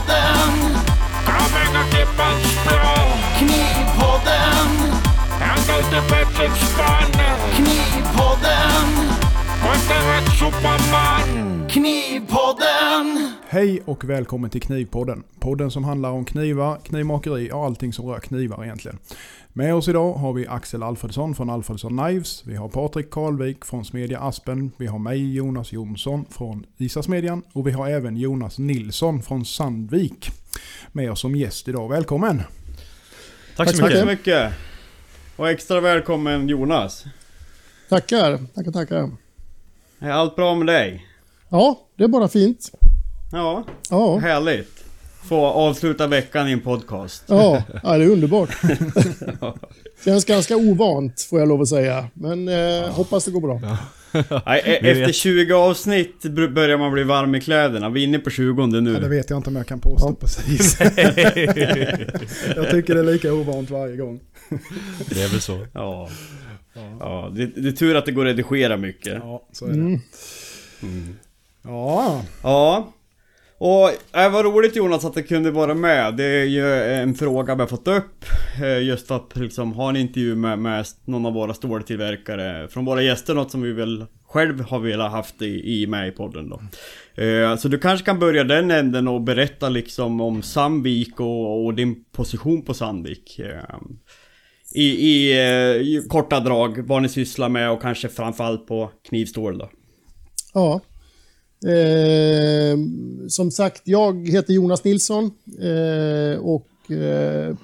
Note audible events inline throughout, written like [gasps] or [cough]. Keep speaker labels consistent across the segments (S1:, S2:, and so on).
S1: Knivpodden,
S2: Kommer och klippens bra
S1: Knivpodden,
S2: Ända till bättre spann
S1: Knivpodden,
S2: Och inte rätt superman
S1: Knivpodden.
S3: Hej och välkommen till Knivpodden. Podden som handlar om knivar, knivmakeri och allting som rör knivar egentligen. Med oss idag har vi Axel Alfredsson från Alfredsson Knives. Vi har Patrik Karlvik från Smedja Aspen. Vi har mig Jonas Jonsson från Isasmedjan. Och vi har även Jonas Nilsson från Sandvik med oss som gäst idag. Välkommen!
S4: Tack så
S5: Tack så
S4: mycket.
S5: mycket. Och extra välkommen Jonas.
S4: Tackar, tackar, tackar.
S5: Är allt bra med dig?
S4: Ja, det är bara fint.
S5: Ja,
S4: Ja,
S5: härligt. Få avsluta veckan i en podcast.
S4: ja, ja det är underbart. [laughs] Känns ganska ovant får jag lov att säga. Men eh, hoppas det går bra.
S5: Nej, e- efter 20 avsnitt börjar man bli varm i kläderna. Vi är inne på 20
S3: Ja, det
S5: nu.
S3: vet jag inte om jag kan påstå precis. [laughs] [laughs] jag tycker det är lika ovant varje gång.
S6: Det är väl så.
S5: Ja. Ja, det, det är tur att det går att redigera mycket.
S3: Ja, så är det.
S4: Mm.
S3: Ja,
S5: Ja. Och äh, vad roligt Jonas att du kunde vara med. Det är ju eh, en fråga vi har fått upp. Eh, just att liksom ha en intervju med, med någon av våra ståltillverkare. Från våra gäster, något som vi väl själv har velat haft i, i med i podden då. Eh, Så du kanske kan börja den änden och berätta liksom om Sandvik och, och din position på Sandvik. Eh, I, i, eh, i korta drag, vad ni sysslar med och kanske framförallt på knivstål då.
S4: Ja. Eh, som sagt, jag heter Jonas Nilsson eh, och eh,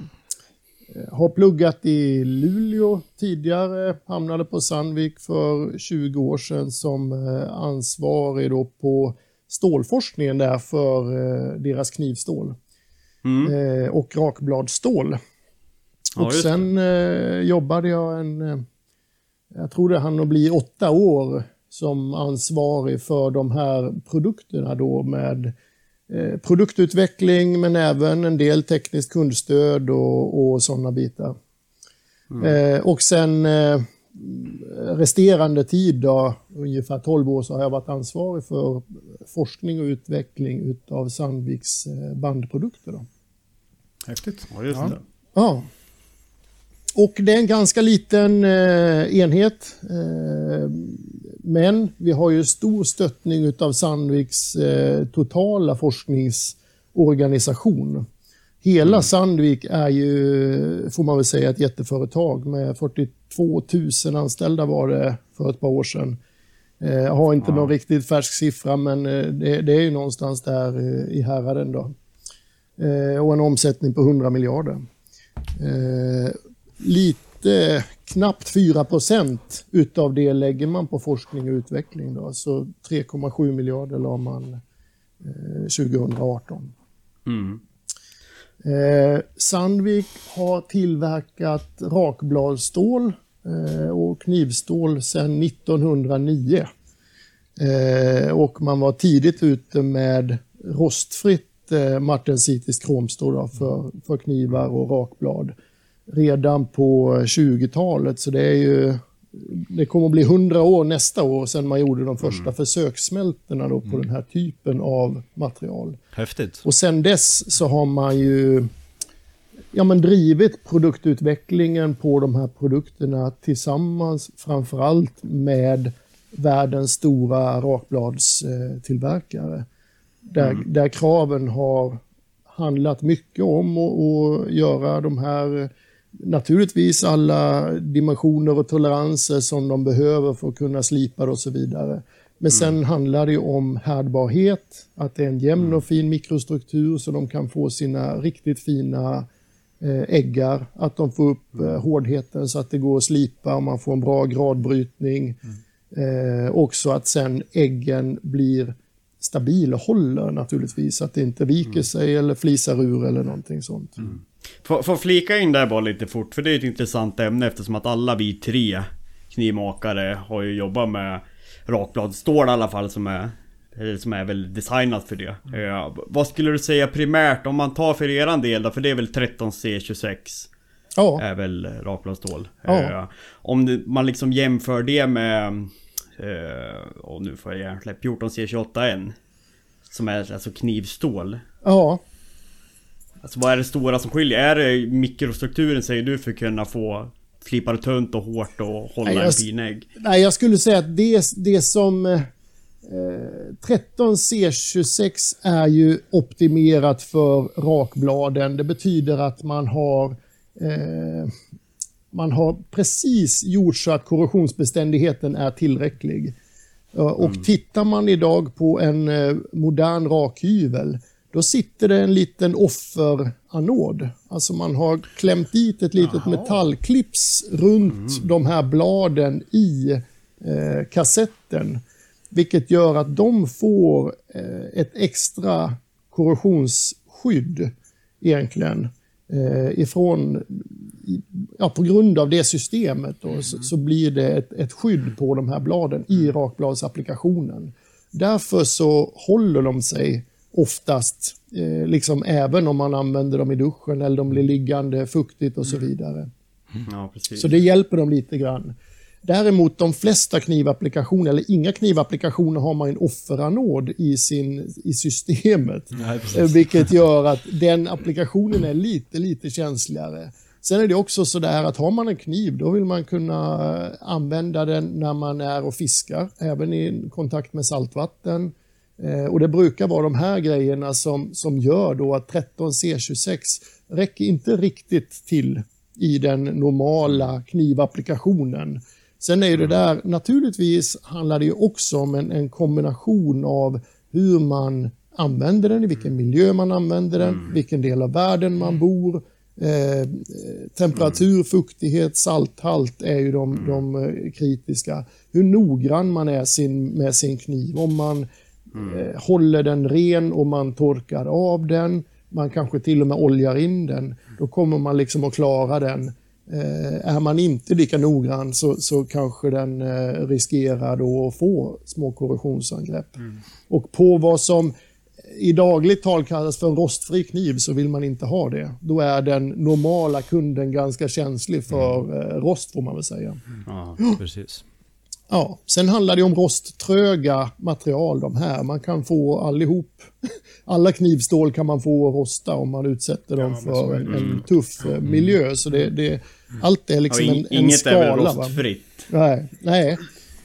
S4: har pluggat i Luleå tidigare. Hamnade på Sandvik för 20 år sedan som eh, ansvarig då på stålforskningen där för eh, deras knivstål.
S5: Mm.
S4: eh, och rakbladstål.
S5: Ja,
S4: och sen jobbade jag en, jag tror det hann att bli åtta år som ansvarig för de här produkterna då med eh, produktutveckling men även en del tekniskt kundstöd och, och sådana bitar. Eh, och sen eh, resterande tid då, ungefär 12 år, så har jag varit ansvarig för forskning och utveckling utav Sandviks bandprodukter. Då.
S3: häftigt.
S5: Ja, just det.
S4: Ja. Och det är en ganska liten eh, enhet. Eh, men vi har ju stor stöttning utav Sandviks eh, totala forskningsorganisation. Hela Sandvik är ju, får man väl säga, ett jätteföretag med 42 000 anställda var det för ett par år sedan. Eh, Jag har inte någon riktigt färsk siffra, men eh, det, det är ju någonstans där eh, i häraden då. Eh, Och en omsättning på 100 miljarder. Eh, lite knappt 4 procent utav det lägger man på forskning och utveckling. Då. Så 3,7 miljarder la man eh, 2018.
S5: Mm.
S4: Eh, Sandvik har tillverkat rakbladstål eh, och knivstål sedan 1909. Eh, och man var tidigt ute med rostfritt eh, martensitiskt kromstål för, för knivar och rakblad redan på 20-talet. Så det är ju det kommer att bli 100 år nästa år sedan man gjorde de första försökssmältorna då på den här typen av material.
S6: Häftigt.
S4: Och sen dess så har man ju ja, men drivit produktutvecklingen på de här produkterna tillsammans framförallt med världens stora rakbladstillverkare. Där, där kraven har handlat mycket om att göra de här, naturligtvis alla dimensioner och toleranser som de behöver för att kunna slipa det och så vidare. Men sen handlar det om härdbarhet, att det är en jämn och fin mikrostruktur så de kan få sina riktigt fina eh, äggar, att de får upp eh, hårdheten så att det går att slipa och man får en bra gradbrytning. Eh, också att sen äggen blir stabila och håller naturligtvis, så att det inte viker sig eller flisar ur eller någonting sånt.
S5: Får, får flika in där bara lite fort, för det är ett intressant ämne eftersom att alla vi tre knivmakare har ju jobbat med rakbladstål i alla fall som är som är väl designat för det. Eh, vad skulle du säga primärt om man tar för eran del då? För det är väl 13C26
S4: Ja,
S5: är väl rakbladstål.
S4: Ja.
S5: Eh, om det, man liksom jämför det med och nu får jag hjärnsläpp 14C28N Som är alltså knivstål.
S4: ja.
S5: Alltså vad är det stora som skiljer? Är det mikrostrukturen säger du för att kunna få slipa det tunt och hårt och hålla
S4: Nej, jag
S5: en
S4: s-
S5: fin ägg?
S4: Nej, jag skulle säga att det, det som... Eh, 13C26 är ju optimerat för rakbladen. Det betyder att man har... Eh, man har precis gjort så att korrosionsbeständigheten är tillräcklig. Eh, Och tittar man idag på en eh, modern rakhyvel, då sitter det en liten offeranod. Alltså man har klämt dit ett litet metallklips runt de här bladen i eh, kassetten. Vilket gör att de får eh, ett extra korrosionsskydd egentligen. Eh, ifrån, ja, på grund av det systemet då, så, så blir det ett, ett skydd på de här bladen i rakbladsapplikationen. Därför så håller de sig oftast, eh, liksom även om man använder dem i duschen eller de blir liggande fuktigt och så vidare.
S5: Ja, precis.
S4: Så det hjälper dem lite grann. Däremot de flesta knivapplikationer, eller inga knivapplikationer, har man en offeranod i, sin, i systemet. [laughs] Eh, Vilket gör att den applikationen är lite, lite känsligare. Sen är det också så där att har man en kniv, då vill man kunna eh, använda den när man är och fiskar, även i kontakt med saltvatten. Eh, Och det brukar vara de här grejerna som, som gör då att 13C26 räcker inte riktigt till i den normala knivapplikationen. Sen är ju det där, naturligtvis handlar det ju också om en, en kombination av hur man använder den, i vilken miljö man använder den, vilken del av världen man bor. Eh, temperatur, fuktighet, salthalt är ju de, de eh, kritiska. Hur noggrann man är sin, med sin kniv. Om man eh, håller den ren och man torkar av den. Man kanske till och med oljar in den. Då kommer man liksom att klara den. Eh, är man inte lika noggrann så, så kanske den eh, riskerar då att få små korrosionsangrepp. Och på vad som i dagligt tal kallas för en rostfri kniv så vill man inte ha det. Då är den normala kunden ganska känslig för eh, rost får man väl säga.
S5: Ja. [gasps]
S6: Precis.
S4: Ja, sen handlar det om rosttröga material de här. Man kan få allihop, [laughs] alla knivstål kan man få rosta om man utsätter dem för en, en tuff eh, miljö. Så det, det, allt är
S5: Ja,
S4: liksom
S5: in,
S4: en, en
S5: inget är väl
S4: skala. va?
S5: rostfritt.
S4: Nej, nej.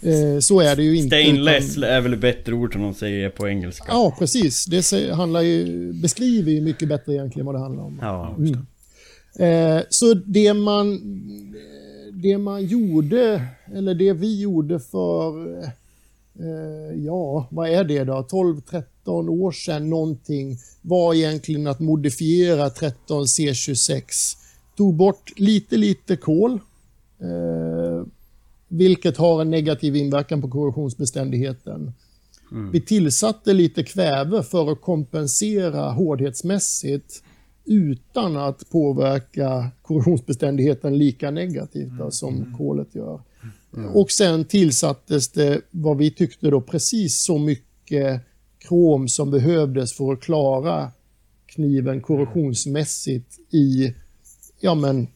S4: Eh, så är det ju inte.
S5: Stainless
S4: utan-
S5: är väl ett bättre ord som de säger på engelska.
S4: Ja, precis. Det handlar ju, beskriver ju mycket bättre egentligen vad det handlar om.
S5: Ja.
S4: Eh, så det man, det man gjorde, eller det vi gjorde för, eh, ja, vad är det då, 12-13 år sedan någonting, var egentligen att modifiera 13C26. Tog bort lite, lite kol, eh, vilket har en negativ inverkan på korrosionsbeständigheten. Vi tillsatte lite kväve för att kompensera hårdhetsmässigt utan att påverka korrosionsbeständigheten lika negativt då, som kolet gör. Och sen tillsattes det vad vi tyckte då precis så mycket krom som behövdes för att klara kniven korrosionsmässigt i ja men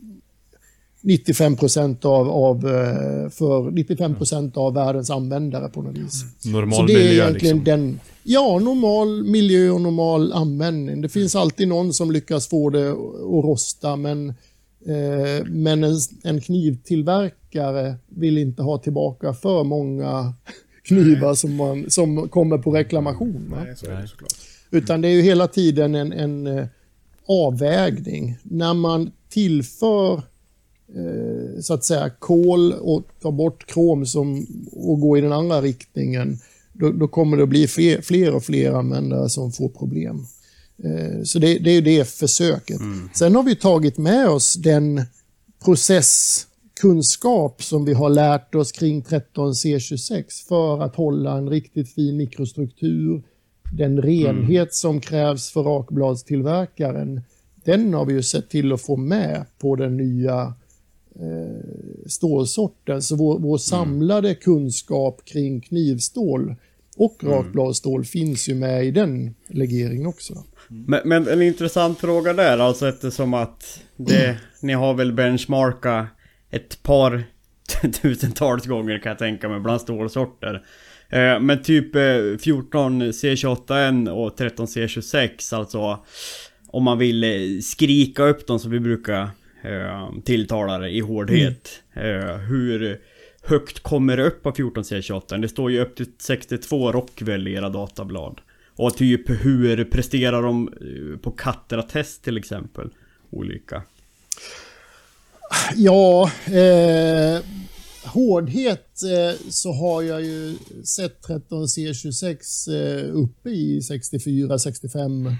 S4: 95 procent av, av, eh, för 95 procent av världens användare på något vis.
S6: Normal
S4: Så det är
S6: miljö
S4: egentligen
S6: liksom.
S4: den, ja, normal miljö och normal användning. Det finns alltid någon som lyckas få det att rosta, men, eh, men en, en knivtillverkare vill inte ha tillbaka för många [laughs] knivar som, man, som kommer på reklamation. Va?
S3: Nej, så är det såklart.
S4: Utan det är ju hela tiden en, en eh, avvägning. När man tillför eh, så att säga kol och tar bort krom som, och går i den andra riktningen, då, då kommer det att bli fler, fler och fler användare som får problem. Eh, så det, det är ju det försöket. Sen har vi tagit med oss den processkunskap som vi har lärt oss kring 13C26 för att hålla en riktigt fin mikrostruktur, den renhet som krävs för rakbladstillverkaren, den har vi ju sett till att få med på den nya eh, stålsorten. Så vår, vår samlade kunskap kring knivstål och rakbladstål finns ju med i den legeringen också.
S5: Men, men en intressant fråga där, alltså eftersom att det, ni har väl benchmarkat ett par [laughs] tusentals gånger kan jag tänka mig bland stålsorter. Eh, men typ eh, 14 C28N och 13 C26 alltså. om man vill eh, skrika upp dem som vi brukar eh, tilltala det i hårdhet. Eh, hur högt kommer det upp på 14C28? Det står ju upp till 62 Rockwell i era datablad. Och typ hur presterar de eh, på Kattra-test till exempel? Olika.
S4: Ja, eh, hårdhet eh, så har jag ju sett 13C26 eh, uppe i 64-65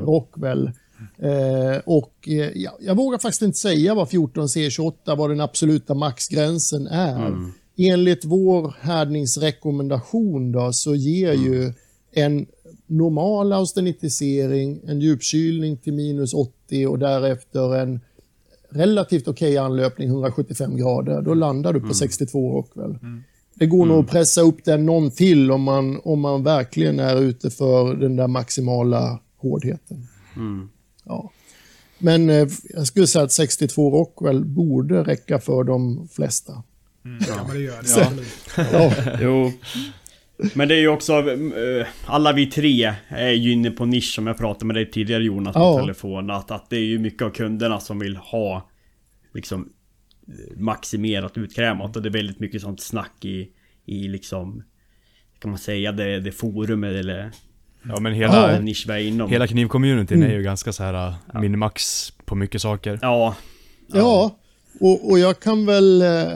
S4: Rockwell. Eh, och eh, ja, jag vågar faktiskt inte säga vad 14C28, vad den absoluta maxgränsen är. Enligt vår härdningsrekommendation då, så ger ju en normal austenitisering, en djupkylning till minus 80 och därefter en relativt okej anlöpning 175 grader. Då landar du på 62 Rockwell. Det går nog att pressa upp den någon till om man, om man verkligen är ute för den där maximala hårdheten. Ja. Men eh, jag skulle säga att 62 Rockwell borde räcka för de flesta.
S3: Ja, men det gör det.
S4: Ja,
S5: Jo. Men det är ju också, eh, alla vi tre är ju inne på nisch som jag pratade med dig tidigare Jonas på
S4: Ja.
S5: telefon. Att, att det är ju mycket av kunderna som vill ha liksom eh, maximerat utkrämat och det är väldigt mycket sånt snack i, i liksom kan man säga det, det forumet eller
S6: Ja men
S4: Ja.
S6: hela,
S5: den nisch vi är inom.
S6: hela knivcommunityn
S4: Mm.
S6: är ju ganska så här uh, minimax på mycket saker.
S5: Ja.
S4: ja. Och, och jag kan väl... eh,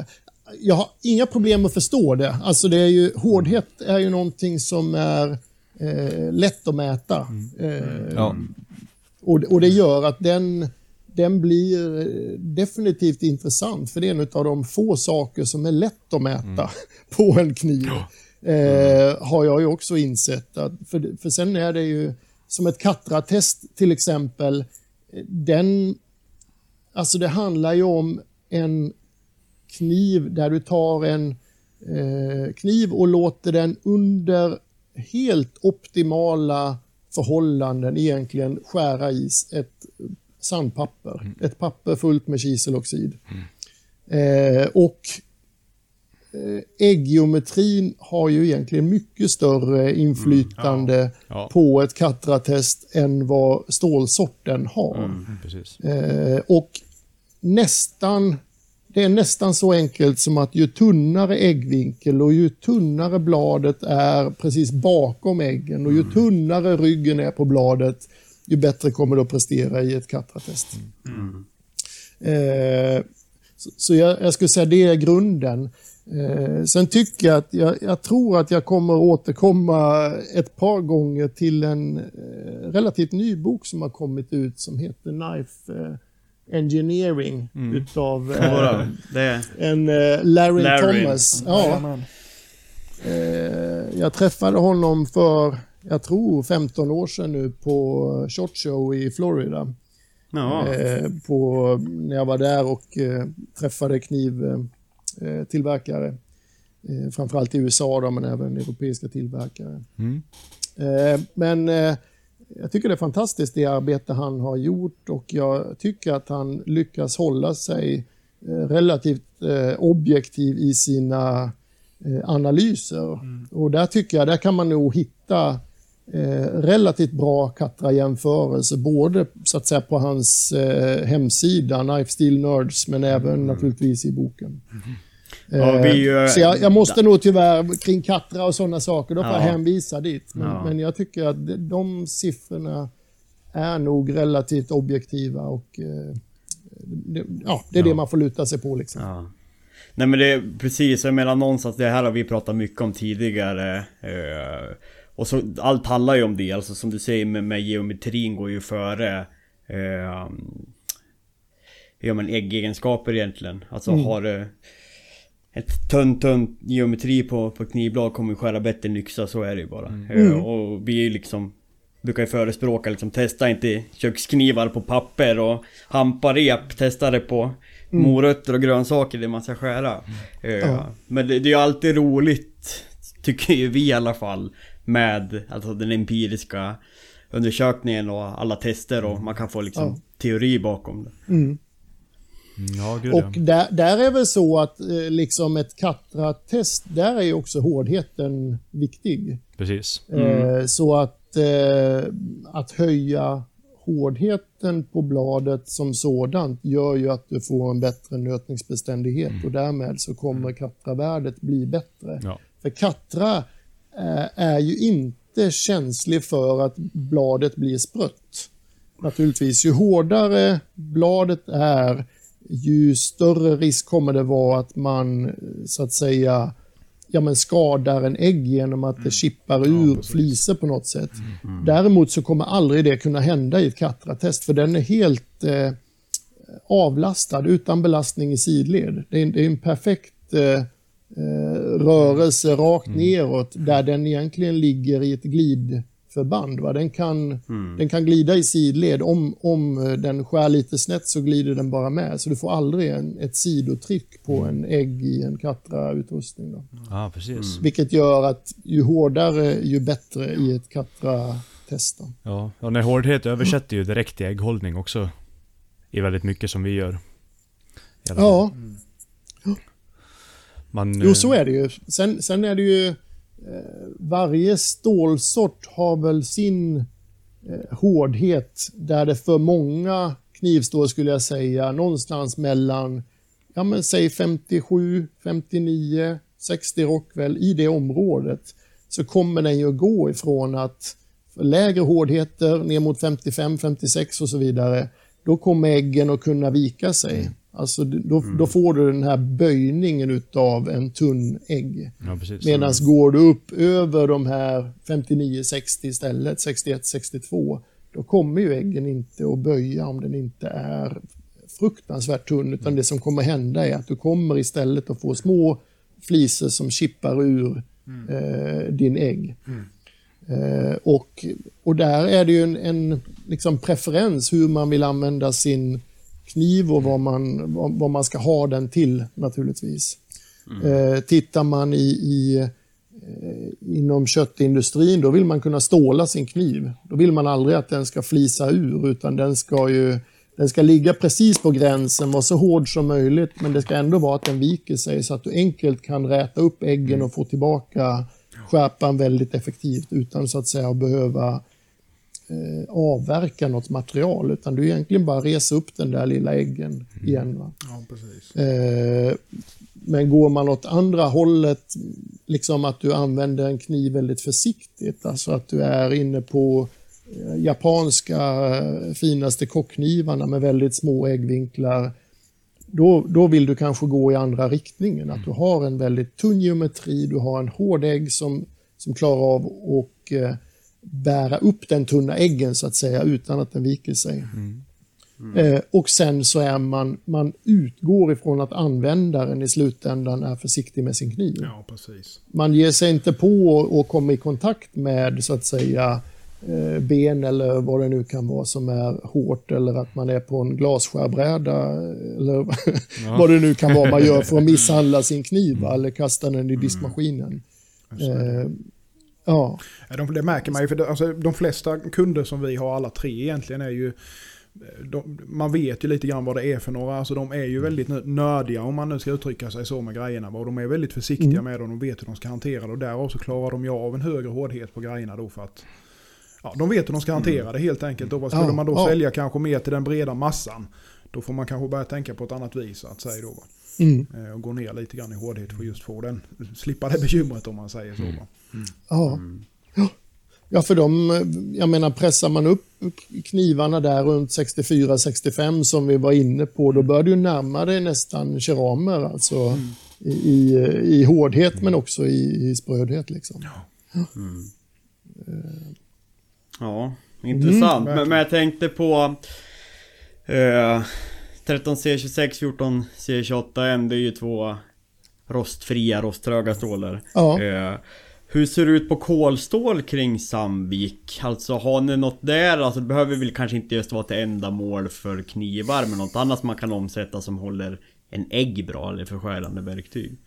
S4: Jag har inga problem att förstå det. Alltså det är ju, hårdhet är ju någonting som är eh, lätt att mäta. Eh,
S6: Ja.
S4: Och, och det gör att den, den blir eh, definitivt intressant, för det är en av de få saker som är lätt att mäta [laughs] på en kniv. Eh, har jag ju också insett. Att, för, för sen är det ju som ett Katra-test till exempel. Den, alltså det handlar ju om en kniv där du tar en eh, kniv och låter den under helt optimala förhållanden egentligen skära i ett sandpapper. Ett papper fullt med kiseloxid. Eh, och ägggeometrin har ju egentligen mycket större inflytande
S6: Ja.
S4: på ett Katra-test än vad stålsorten har.
S6: Precis.
S4: Eh, och nästan, det är nästan så enkelt som att ju tunnare äggvinkel och ju tunnare bladet är precis bakom äggen och ju tunnare ryggen är på bladet, ju bättre kommer det att prestera i ett Katra-test. Eh, så så jag, jag skulle säga det är grunden. Eh, sen tycker jag att jag, jag tror att jag kommer återkomma ett par gånger till en eh, relativt ny bok som har kommit ut som heter Knife eh, Engineering utav eh, en eh, Larry,
S5: Larry.
S4: Thomas. Ja, eh, jag träffade honom för, jag tror 15 år sedan nu på Shot Show i Florida.
S5: ja.
S4: Eh, på, när jag var där och eh, träffade knivtillverkare. Eh, framförallt i USA då, men även europeiska tillverkare.
S6: Mm.
S4: Eh, men eh, jag tycker det är fantastiskt det arbete han har gjort och jag tycker att han lyckas hålla sig eh, relativt eh, objektiv i sina eh, analyser. Och där tycker jag, där kan man nog hitta eh, relativt bra Katra-jämförelser, både så att säga på hans eh, hemsida, Knife Steel Nerds, men även naturligtvis i boken.
S5: Ja,
S4: Eh,
S5: vi ju-
S4: så jag, jag måste nog tyvärr, kring Katra och sådana saker, då får
S5: Ja.
S4: jag hänvisa dit. Men,
S5: Ja.
S4: men jag tycker att de, siffrorna är nog relativt objektiva och eh, det, ja, det är det man får luta sig på. Liksom.
S5: Ja. Nej men det är precis, jag menar någonstans, det här har vi pratat mycket om tidigare. Eh, och så, allt handlar ju om det, alltså som du säger med, med geometrin går ju före eh, Ja men äggegenskaper egentligen. Alltså har du ett tunt, tunt geometri på, på knivblad kommer skära bättre än yxa, så är det ju bara. Eh, och vi är ju liksom Brukar ju förespråka liksom, testa inte köksknivar på papper och hampa rep, testa det på morötter och grönsaker det man ska skära. Eh,
S4: Ja.
S5: Men det, det är ju alltid roligt, tycker ju vi i alla fall, med alltså den empiriska undersökningen och alla tester och man kan få liksom
S4: Ja.
S5: teori bakom det.
S4: Mm.
S6: Mm, Ja, gud
S4: Och där, där är väl så att eh, liksom ett Katra-test, där är ju också hårdheten viktig.
S6: Precis.
S4: Eh, så att, eh, att höja hårdheten på bladet som sådant gör ju att du får en bättre nötningsbeständighet och därmed så kommer katravärdet bli bättre.
S6: Ja.
S4: För kattra eh, är ju inte känslig för att bladet blir sprött. Naturligtvis, ju hårdare bladet är, ju större risk kommer det vara att man så att säga ja, men skadar en ägg genom att det chippar ur flisor på något sätt. Däremot så kommer aldrig det kunna hända i ett katratest för den är helt eh, avlastad utan belastning i sidled. Det är, en- det är en perfekt eh, eh, rörelse rakt neråt där den egentligen ligger i ett glidförband. Va? Den, kan, den kan glida i sidled. Om, om eh, den skär lite snett så glider den bara med. Så du får aldrig en, ett sidotryck på en ägg i en Katra-utrustning. Då.
S6: Ja, precis.
S4: Vilket gör att ju hårdare ju bättre i ett Katra-test.
S6: Ja, och när hårdhet översätter ju direkt till ägghållning också. I väldigt mycket som vi gör. I fall.
S4: Ja,
S6: Man,
S4: jo
S6: eh,
S4: så är det ju. Sen, sen är det ju... Varje stålsort har väl sin eh, hårdhet där det för många knivstål skulle jag säga någonstans mellan, ja men säg 57, 59, 60 Rockwell i det området så kommer den ju att gå ifrån att för lägre hårdheter ner mot 55, 56 och så vidare, då kommer äggen att kunna vika sig. Mm. Alltså då, då får du den här böjningen utav en tunn ägg.
S6: Ja.
S4: Medan går du upp över de här 59-60 istället, 61-62, då kommer ju äggen inte att böja om den inte är fruktansvärt tunn, utan det som kommer hända är att du kommer istället att få små flisor som chippar ur eh, din ägg. Eh, och, och där är det ju en, en liksom preferens hur man vill använda sin kniv och vad man, vad, vad man ska ha den till naturligtvis. Eh, tittar man i, i, eh, inom köttindustrin, då vill man kunna ståla sin kniv. Då vill man aldrig att den ska flisa ur, utan den ska ju den ska ligga precis på gränsen, vara så hård som möjligt, men det ska ändå vara att den viker sig så att du enkelt kan räta upp äggen och få tillbaka skärpan väldigt effektivt utan så att säga att behöva eh, avverka något material, utan du egentligen bara reser upp den där lilla äggen igen. Va?
S3: Ja, precis.
S4: Eh, men går man åt andra hållet, liksom att du använder en kniv väldigt försiktigt, alltså att du är inne på eh, japanska eh, finaste kockknivarna med väldigt små äggvinklar, då, då vill du kanske gå i andra riktningen. Att du har en väldigt tunn geometri, du har en hård ägg som, som klarar av att eh, bära upp den tunna äggen så att säga utan att den viker sig. Eh, och sen så är man, man utgår ifrån att användaren i slutändan är försiktig med sin kniv.
S3: Ja, precis.
S4: Man ger sig inte på att komma i kontakt med så att säga eh, ben eller vad det nu kan vara som är hårt eller att man är på en glasskärbräda eller [laughs] vad det nu kan vara man gör för att [laughs] misshandla sin kniv va, eller kasta den i diskmaskinen. Eh, ja,
S3: de, det märker man ju, för det, alltså, de flesta kunder som vi har, alla tre egentligen, är ju... De, man vet ju lite grann vad det är för några, alltså de är ju väldigt nö- nördiga om man nu ska uttrycka sig så med grejerna. Och de är väldigt försiktiga med dem, de vet hur de ska hantera det och därav så klarar de ju av en högre hårdhet på grejerna då för att... Ja, de vet hur de ska hantera det helt enkelt. Och vad skulle
S4: Ja,
S3: man då
S4: ja.
S3: sälja kanske mer till den breda massan, då får man kanske börja tänka på ett annat vis att säga då.
S4: Mm,
S3: Eh, Och gå ner lite grann i hårdhet för just få den, slippa det bekymret om man säger så. Va?
S4: ja. Ja. Ja, för de, jag menar pressar man upp knivarna där runt 64-65 som vi var inne på, då bör du närma dig nästan keramer alltså i, i, i hårdhet men också i, i sprödhet liksom.
S5: Ja, intressant. men,
S3: verkligen.
S5: men jag tänkte på... Eh, 13C26, 14C28M, det är ju två rostfria, rosttröga stålar.
S4: Ja.
S5: Eh, hur ser det ut på kolstål kring Sandvik? Alltså har ni något där? Alltså det behöver väl kanske inte just vara till ändamål för knivar men något annat man kan omsätta som håller en ägg bra eller förskärande verktyg?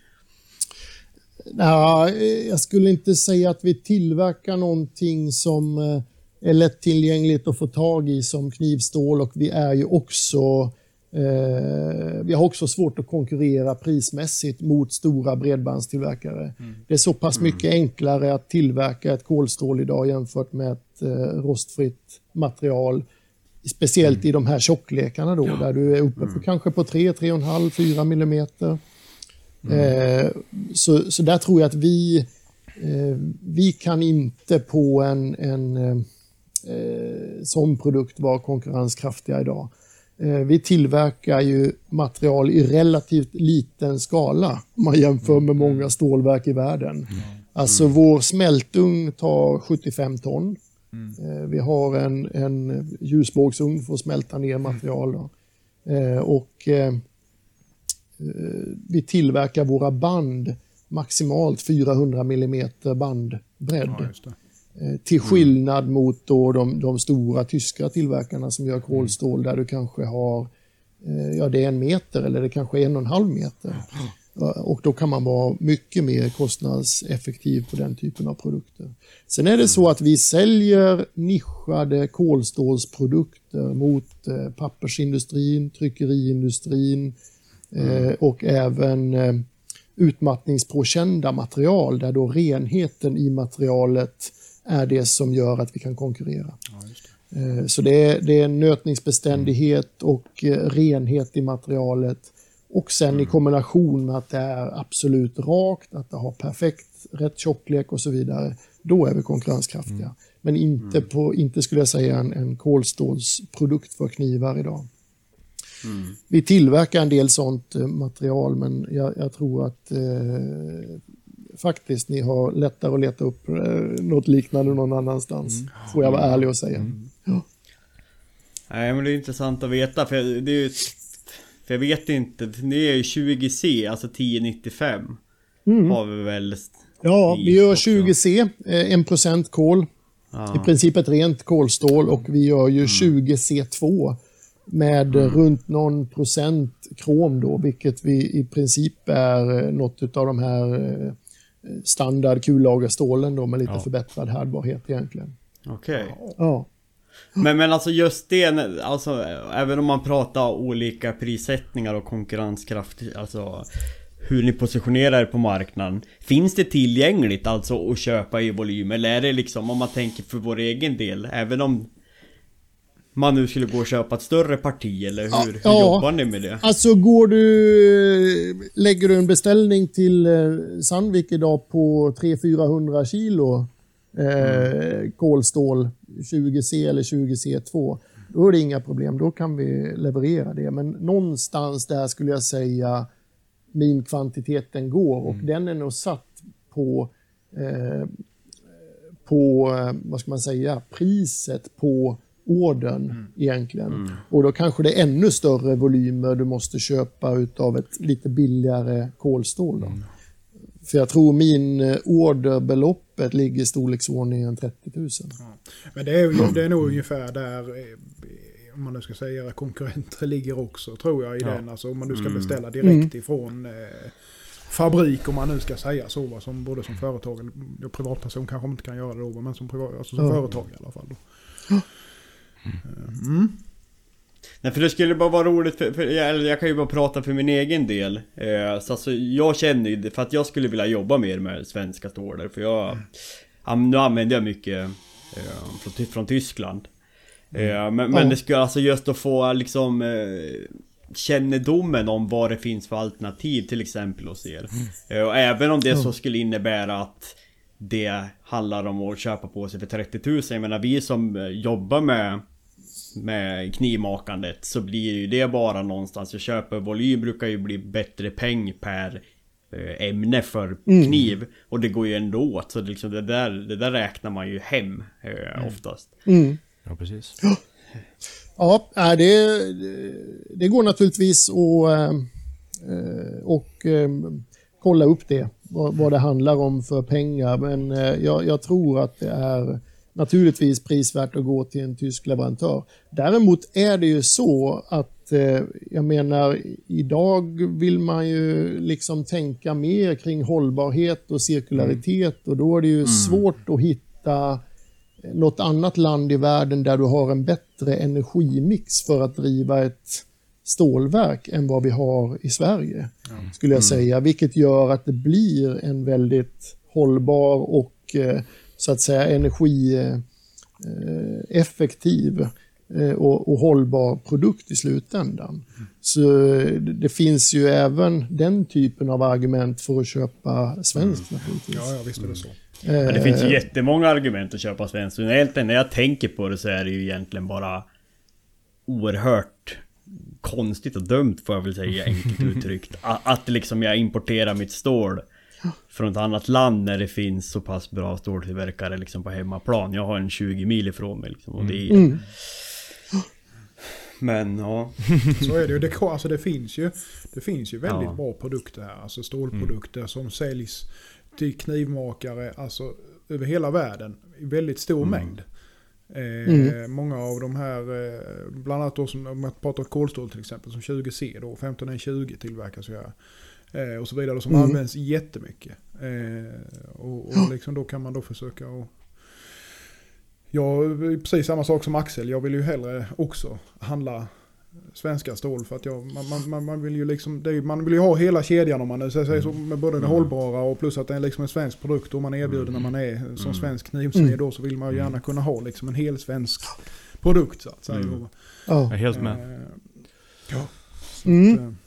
S4: Ja, eh, jag skulle inte säga att vi tillverkar någonting som eh, är lättillgängligt att få tag i som knivstål och vi är ju också eh, vi har också svårt att konkurrera prismässigt mot stora bredbandstillverkare. Det är så pass mycket enklare att tillverka ett kolstål idag jämfört med ett eh, rostfritt material. Speciellt i de här tjocklekarna då, där du är uppe på kanske på 3, 3,5, 4 millimeter. Eh, så, så där tror jag att vi, eh, vi kan inte på en, en eh, eh, sån produkt vara konkurrenskraftiga idag. Eh, vi tillverkar ju material i relativt liten skala om man jämför med många stålverk i världen. Alltså vår smältugn tar 75 ton. Eh, Vi har en, en ljusbågsugn för att smälta ner material. Eh, Och vi tillverkar våra band maximalt 400 mm bandbredd.
S3: Ja,
S4: Till skillnad mot då de, de stora tyska tillverkarna som gör kolstål där du kanske har eh, ja, det är en meter eller det kanske är en och en halv meter. Ja, Och då kan man vara mycket mer kostnadseffektiv på den typen av produkter. Sen är det så att vi säljer nischade kolstålsprodukter mot eh, pappersindustrin, tryckeriindustrin eh, och även eh, utmattningspåkända material där då renheten i materialet är det som gör att vi kan konkurrera. Eh, Så det är, det är nötningsbeständighet och eh, renhet i materialet. Och sen i kombination med att det är absolut rakt, att det har perfekt rätt tjocklek och så vidare. Då är vi konkurrenskraftiga. Men inte, på, inte skulle jag säga en, en kolstålsprodukt för knivar idag. Vi tillverkar en del sånt eh, material men jag, jag tror att eh, faktiskt ni har lättare att leta upp eh, något liknande någon annanstans. Får jag vara ärlig och säga. Ja.
S5: Nej men det är intressant att veta för det är ju... För jag vet inte, det är ju 20C, alltså 1095. Har vi väl...
S4: Ja, vi gör
S5: också.
S4: 20C, eh, 1% kol. I princip ett rent kolstål och vi gör ju 20C2 med eh, runt någon procent krom då, vilket vi i princip är eh, något av de här eh, standard kullagerstålen då med lite förbättrad härdbarhet egentligen.
S5: Okej.
S4: Ja.
S5: Men, men alltså just det, alltså även om man pratar olika prissättningar och konkurrenskraft, alltså hur ni positionerar er på marknaden. Finns det tillgängligt alltså att köpa i volym? Eller är det liksom om man tänker för vår egen del, även om man nu skulle gå och köpa ett större parti eller hur, hur
S4: ja.
S5: jobbar ni med det?
S4: Alltså går du, lägger du en beställning till eh, Sandvik idag på 300-400 kilo eh, kolstål 20C eller 20C2, då är det inga problem. Då kan vi leverera det. Men någonstans där skulle jag säga min kvantiteten går och den är nog satt på eh, på, eh, vad ska man säga, priset på ordern egentligen. Och då kanske det är ännu större volymer du måste köpa utav ett lite billigare kolstål. Då. För jag tror min eh, orderbeloppet ligger i storleksordningen 30 000.
S3: Men det är, ju, det är nog ungefär där, eh, om man nu ska säga era konkurrenter ligger också, tror jag, i den. Alltså om man nu ska beställa direkt ifrån eh, fabrik, om man nu ska säga så, va, som, både som företag, eller ja, privatperson kanske man inte kan göra det då, men som, privat, alltså som
S4: Ja.
S3: företag i alla fall. Då. Mm.
S5: Nej för det skulle bara vara roligt för, för jag, jag kan ju bara prata för min egen del. Eh, så alltså jag känner ju för att jag skulle vilja jobba mer med svenska stålar för jag... Ja, nu använder jag mycket eh, från, från Tyskland. Eh, men, men
S4: Ja.
S5: det skulle alltså just att få liksom eh, kännedomen om vad det finns för alternativ till exempel hos er. Eh, och även om det så skulle innebära att det handlar om att köpa på sig för 30 000. Jag menar vi som eh, jobbar med med knivmakandet så blir ju det bara någonstans. Jag köper volym brukar ju bli bättre peng per eh, ämne för kniv. Och det går ju ändå åt. Så det, liksom, det, där, det där räknar man ju hem eh, oftast.
S4: Mm.
S6: Ja, precis.
S4: Ja, det, det går naturligtvis att eh, eh, och, eh, kolla upp det, vad, vad det handlar om för pengar. Men jag, jag tror att det är naturligtvis prisvärt att gå till en tysk leverantör. Däremot är det ju så att eh, jag menar, idag vill man ju liksom tänka mer kring hållbarhet och cirkularitet och då är det ju svårt att hitta något annat land i världen där du har en bättre energimix för att driva ett stålverk än vad vi har i Sverige. Skulle jag säga, vilket gör att det blir en väldigt hållbar och eh, så att säga energieffektiv eh, och, och hållbar produkt i slutändan. Så det, det finns ju även den typen av argument för att köpa svenskt naturligtvis.
S3: Ja, ja, visst är det så.
S5: Men det finns ju jättemånga argument att köpa svenskt. Egentligen när jag tänker på det så är det ju egentligen bara oerhört konstigt och dumt får jag väl säga enkelt uttryckt. A- Att liksom jag importerar mitt stål från ett annat land när det finns så pass bra ståltillverkare liksom på hemmaplan. Jag har en 20 mil ifrån mig liksom. Och det är...
S4: Mm.
S5: Men ja.
S3: Så är det ju. Det, alltså det, finns ju det finns ju väldigt
S5: Ja.
S3: bra produkter här. Alltså stålprodukter som säljs till knivmakare alltså, över hela världen i väldigt stor mängd. Eh, Många av de här, eh, bland annat då som om man pratar kolstål till exempel, som 20C då, 15N20 tillverkas ju här. Eh, och så vidare, som
S4: Mm.
S3: används jättemycket. Eh, och och liksom då kan man då försöka att Ja, precis samma sak som Axel. Jag vill ju hellre också handla svenska stål för att jag, man, man- man, vill ju liksom, det är, man vill ju ha hela kedjan om man nu säger så med både det hållbara och plus att det är liksom en svensk produkt och man erbjuder när man är som svensk knivsmed då så vill man ju gärna kunna ha liksom en hel svensk produkt så att säga.
S5: Mm.
S3: Och,
S6: Jag är
S4: Ja.
S6: helt med.
S3: eh, ja.
S4: Mm.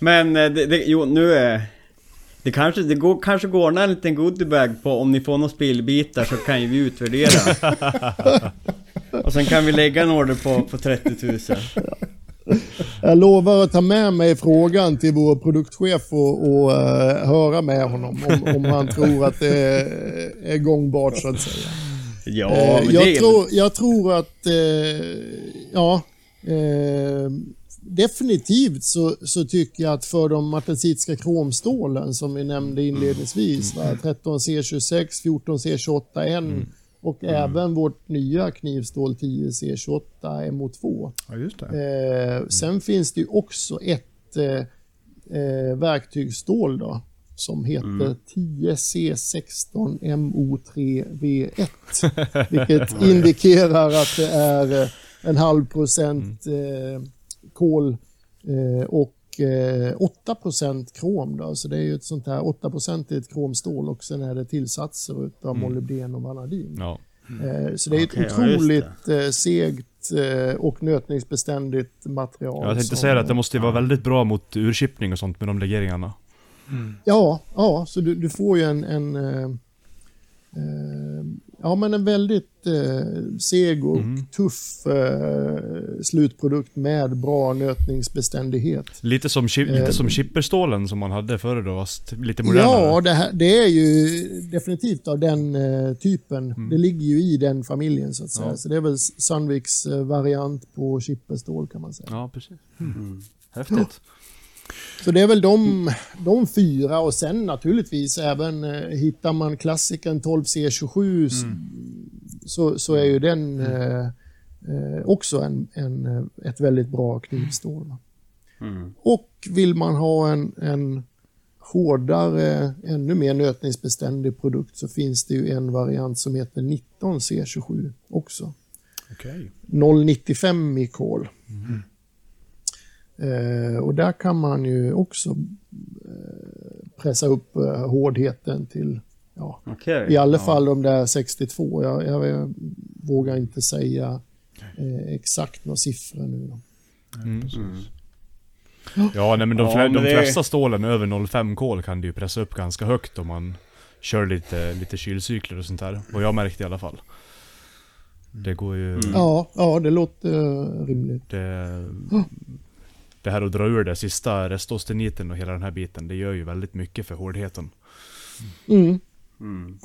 S3: Eh,
S5: Men eh, det, det, jo, nu är... Det kanske, det går, kanske går en liten goodiebag på om ni får några spillbitar så kan ju vi utvärdera. [laughs] Och sen kan vi lägga en order på, på 30 000.
S4: Jag lovar att ta med mig frågan till vår produktchef och, och eh, höra med honom om, om han tror att det är, är gångbart så att säga.
S5: Ja,
S4: Eh,
S5: men
S4: jag,
S5: det
S4: tror, jag tror att, eh, ja, eh, definitivt så, så tycker jag att för de martensitiska kromstålen som vi nämnde inledningsvis, va, 13C26, 14C28N och även vårt nya knivstål 10C28 MO2.
S3: ja.
S4: Eh, sen finns det ju också ett eh, eh, verktygsstål då, som heter 10C16 MO3V1. [laughs] Vilket indikerar att det är eh, en halv procent eh, kol eh, och eh, 8 procent krom. Då. Så det är ju ett sånt här 8 procentigt kromstål och sen är det tillsatser utav molybden och vanadin.
S6: Ja.
S4: Eh, Så det är ett
S5: ja,
S4: otroligt eh, segt eh, och nötningsbeständigt material.
S6: Jag tänkte
S4: som-
S6: säga att det måste ju vara väldigt bra mot urchippning och sånt med de legeringarna.
S4: Ja, ja så du, du får ju en, en eh, eh, ja, men en väldigt eh, seg och
S6: Mm.
S4: tuff eh, slutprodukt med bra nötningsbeständighet.
S6: Lite som, chi-
S4: Eh,
S6: lite som chipperstålen som man hade förr då, fast lite modernare.
S4: Ja, det, här, det är ju definitivt av den eh, typen.
S6: Mm.
S4: Det ligger ju i den familjen så att säga.
S6: Ja.
S4: Så det är väl Sandviks eh, variant på chipperstål kan man säga.
S6: Ja, precis. Mm. Häftigt.
S4: Så det är väl de, de fyra och sen naturligtvis även eh, hittar man klassikern 12C27 s- så, så är ju den eh, eh, också en, en, eh, ett väldigt bra knivstål.
S5: Mm.
S4: Och vill man ha en, en hårdare, ännu mer nötningsbeständig produkt så finns det ju en variant som heter 19C27 också.
S3: Okej.
S4: 0,95 i kol. Eh, och där kan man ju också eh, pressa upp eh, hårdheten till ja,
S5: Okej.
S4: i alla
S5: ja.
S4: fall de där 62. Jag, jag, jag vågar inte säga eh, exakt några siffror nu. Då.
S6: Mm.
S5: Mm.
S6: Ja, nej men de,
S5: Ja,
S6: flä-
S5: men
S6: de
S5: det-
S6: flesta stålen över 0,5 kol kan du ju pressa upp ganska högt om man kör lite, lite kylcykler och sånt där. Och jag märkte i alla fall. Det går ju...
S5: Mm.
S4: Ja, ja, det låter rimligt.
S6: Det, det här att dra ur det sista restosteniten och hela den här biten, det gör ju väldigt mycket för hårdheten.
S4: Mm.
S5: Mm.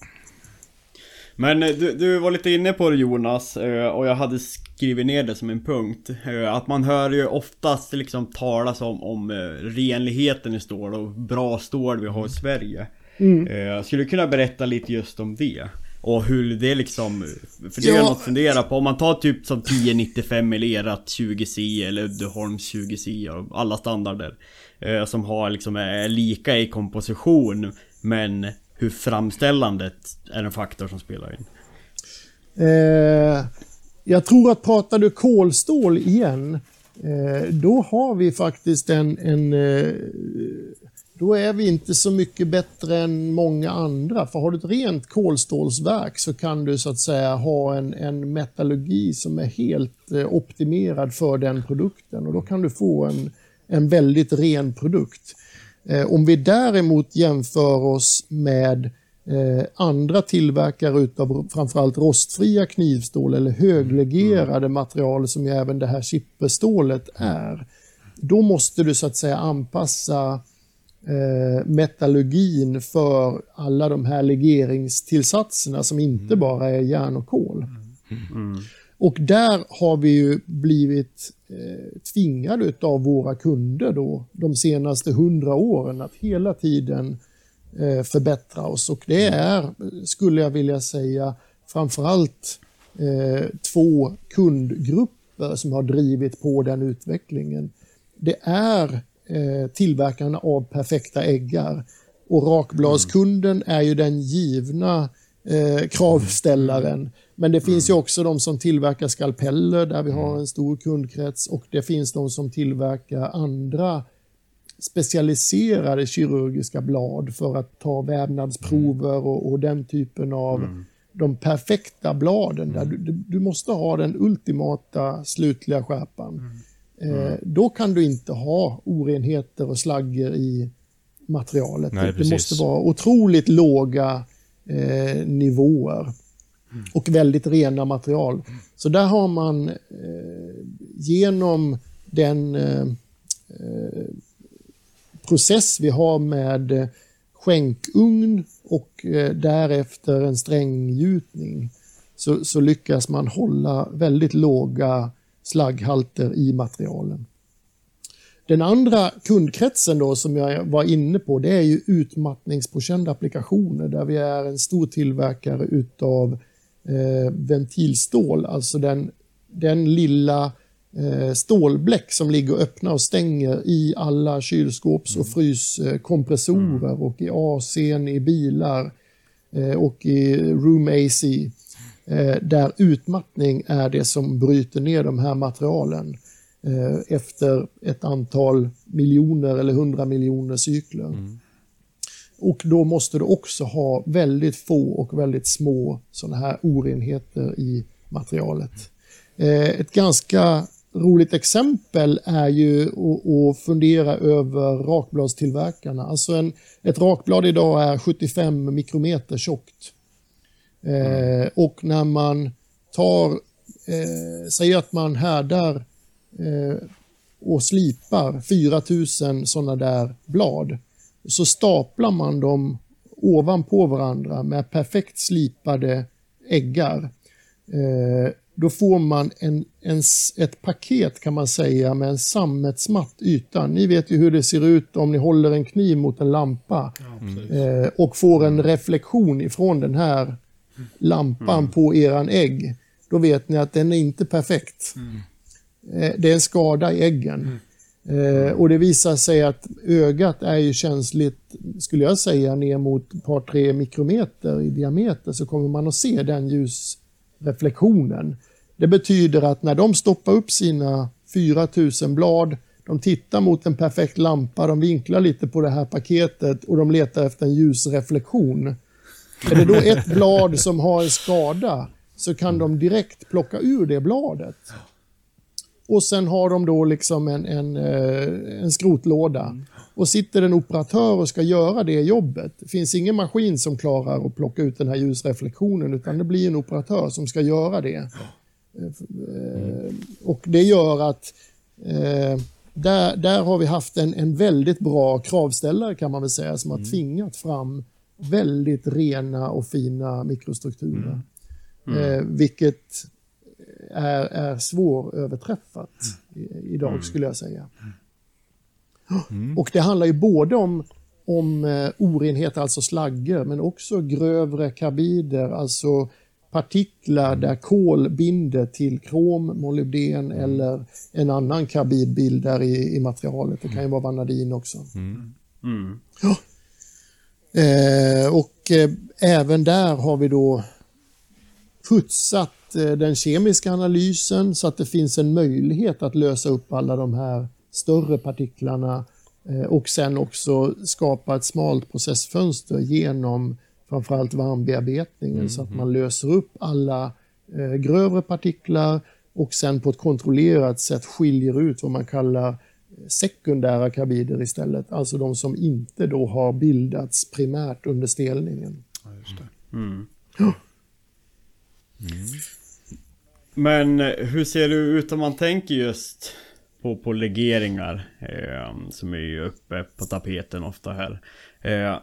S5: Men eh, du, du var lite inne på det Jonas, eh, och jag hade skrivit ner det som en punkt. eh, Att man hör ju oftast liksom talas om, om renligheten i stål och bra stål vi har i Sverige.
S4: Mm.
S5: Eh, Skulle du kunna berätta lite just om det? Och hur det liksom, för det är
S4: Ja.
S5: något att fundera på. Om man tar typ som 1095 eller erat 20C eller Uddeholms 20C och alla standarder. Eh, som har liksom är lika i komposition. Men hur framställandet är en faktor som spelar in.
S4: Eh, jag tror att pratar du kolstål igen, eh, då har vi faktiskt en, en eh, då är vi inte så mycket bättre än många andra. För har du ett rent kolstålsverk så kan du så att säga ha en, en metallurgi som är helt eh, optimerad för den produkten och då kan du få en, en väldigt ren produkt. Eh, om vi däremot jämför oss med eh, andra tillverkare utav framförallt rostfria knivstål eller höglegerade material som ju även det här chipperstålet är. Då måste du så att säga anpassa eh, metallurgin för alla de här legeringstillsatserna som inte bara är järn och kol. Och där har vi ju blivit eh, tvingade av våra kunder då de senaste hundra åren att hela tiden eh, förbättra oss. Och det är, skulle jag vilja säga, framförallt eh, två kundgrupper som har drivit på den utvecklingen. Det är eh, tillverkarna av perfekta äggar. Och rakbladskunden är ju den givna eh, kravställaren. Men det finns ju också de som tillverkar skalpeller där vi har en stor kundkrets. Och det finns de som tillverkar andra specialiserade kirurgiska blad för att ta vävnadsprover och, och den typen av de perfekta bladen. Där du, du, du måste ha den ultimata slutliga skärpan. Eh, då kan du inte ha orenheter och slagger i materialet.
S6: Nej,
S4: det,
S6: precis.
S4: måste vara otroligt låga eh, nivåer och väldigt rena material. Så där har man eh, genom den eh, eh, process vi har med skänkugn och eh, därefter en stränggjutning så, så lyckas man hålla väldigt låga slagghalter i materialen. Den andra kundkretsen då som jag var inne på det är ju utmattningspåkända applikationer där vi är en stor tillverkare utav eh, ventilstål, alltså den, den lilla eh, stålbläck som ligger öppna och stänger i alla kylskåps och fryskompressorer och i AC'n i bilar eh, och i room AC där utmattning är det som bryter ner de här materialen eh, efter ett antal miljoner eller hundra miljoner cykler. Och då måste du också ha väldigt få och väldigt små sådana här orenheter i materialet. Eh, ett ganska roligt exempel är ju att, att fundera över rakbladstillverkarna. Alltså en, ett rakblad idag är 75 mikrometer tjockt. Eh, och när man tar, eh, säger att man härdar eh, och slipar 4000 sådana där blad så staplar man dem ovanpå varandra med perfekt slipade äggar. Eh, då får man en, en, ett paket kan man säga med en sammetsmatt yta. Ni vet ju hur det ser ut om ni håller en kniv mot en lampa eh, och får en reflektion ifrån den här lampan på eran ägg. Då vet ni att den är inte perfekt. Eh, det är en skada i äggen. Eh, och det visar sig att ögat är ju känsligt, skulle jag säga, ner mot ett par tre mikrometer i diameter så kommer man att se den ljusreflektionen. Det betyder att när de stoppar upp sina 4000 blad, de tittar mot en perfekt lampa, de vinklar lite på det här paketet och de letar efter en ljusreflektion. Är det då ett blad som har en skada så kan de direkt plocka ur det bladet. Och sen har de då liksom en, en, eh, en skrotlåda. Och sitter en operatör och ska göra det jobbet. Det finns ingen maskin som klarar att plocka ut den här ljusreflektionen utan det blir en operatör som ska göra det. Eh, Och det gör att eh, där, där har vi haft en, en väldigt bra kravställare kan man väl säga som har tvingat fram väldigt rena och fina mikrostrukturer. Eh, vilket är, är svåröverträffat i, idag skulle jag säga. Och det handlar ju både om, om eh, orenheter, alltså slagger, men också grövre karbider, alltså partiklar där kol binder till krom, molybden eller en annan karbidbild där i, i materialet. Det kan ju vara vanadin också. Ja. Eh, och eh, även där har vi då putsat eh, den kemiska analysen så att det finns en möjlighet att lösa upp alla de här större partiklarna Eh, och sen också skapa ett smalt processfönster genom framförallt varmbearbetningen så att man löser upp alla eh, grövre partiklar och sen på ett kontrollerat sätt skiljer ut vad man kallar sekundära karbider istället. Alltså de som inte då har bildats primärt under stelningen. Mm. Mm.
S5: Men eh, hur ser det ut om man tänker just på, på legeringar? Eh, som är ju uppe på tapeten ofta här. Eh,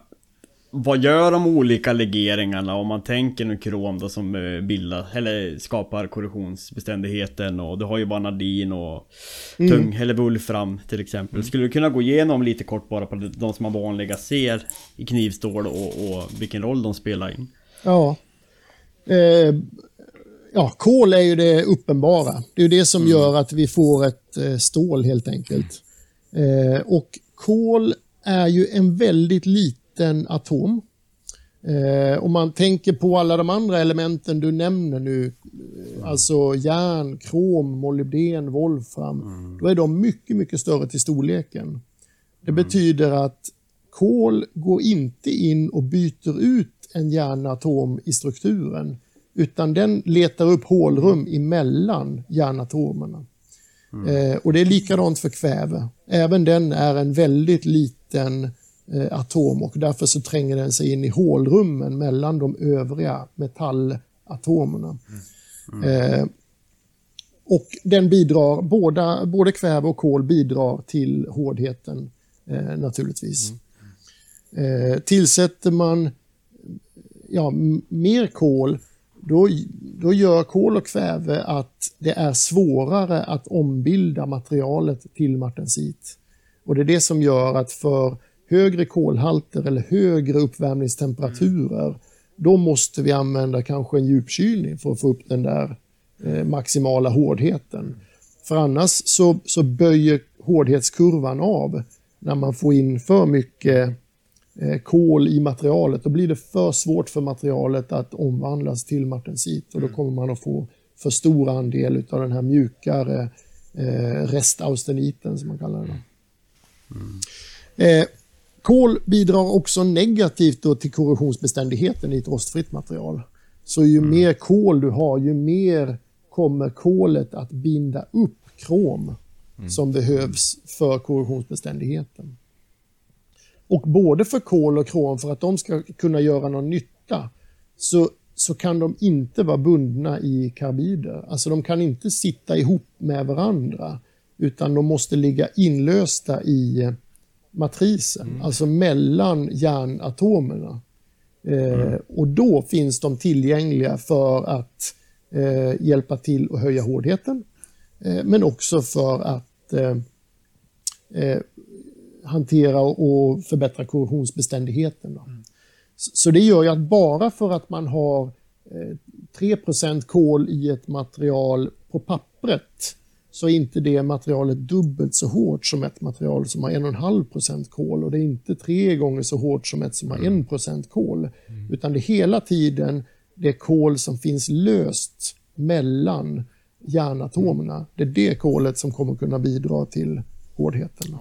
S5: vad gör de olika legeringarna om man tänker nu krom då som eh, bildar, eller skapar korrosionsbeständigheten och du har ju vanadin och tung eller wolfram till exempel. Skulle du kunna gå igenom lite kort bara på de som man vanliga ser i knivstål och, och vilken roll de spelar in?
S4: Ja. Eh, ja, kol är ju det uppenbara. Det är ju det som gör att vi får ett eh, stål helt enkelt. Eh, och kol är ju en väldigt liten atom. Eh, om man tänker på alla de andra elementen du nämner nu, eh, alltså järn, krom, molybden, wolfram, då är de mycket, mycket större till storleken. Det betyder att kol går inte in och byter ut en järnatom i strukturen, utan den letar upp hålrum emellan järnatomerna. Eh, och det är likadant för kväve. Även den är en väldigt liten atom och därför så tränger den sig in i hålrummen mellan de övriga metallatomerna. Eh, och den bidrar, båda, både kväve och kol bidrar till hårdheten eh, naturligtvis. Eh, tillsätter man ja, mer kol, då, då gör kol och kväve att det är svårare att ombilda materialet till martensit. Och det är det som gör att för högre kolhalter eller högre uppvärmningstemperaturer, då måste vi använda kanske en djupkylning för att få upp den där eh, maximala hårdheten. För annars så, så böjer hårdhetskurvan av när man får in för mycket eh, kol i materialet. Då blir det för svårt för materialet att omvandlas till martensit och då kommer man att få för stor andel av den här mjukare eh, restausteniten som man kallar det. Eh, kol bidrar också negativt till korrosionsbeständigheten i ett rostfritt material. Så ju mer kol du har, ju mer kommer kolet att binda upp krom som behövs för korrosionsbeständigheten. Och både för kol och krom, för att de ska kunna göra någon nytta, så, så kan de inte vara bundna i karbider. Alltså de kan inte sitta ihop med varandra, utan de måste ligga inlösta i eh, matrisen, alltså mellan järnatomerna. Eh, och då finns de tillgängliga för att eh, hjälpa till att höja hårdheten, eh, men också för att eh, eh, hantera och förbättra korrosionsbeständigheten. Då. Så så det gör ju att bara för att man har eh, 3% kol i ett material på pappret så är inte det materialet dubbelt så hårt som ett material som har 1,5% kol och det är inte tre gånger så hårt som ett som har 1 kol. Utan det är hela tiden det kol som finns löst mellan järnatomerna. Det är det kolet som kommer kunna bidra till hårdheten.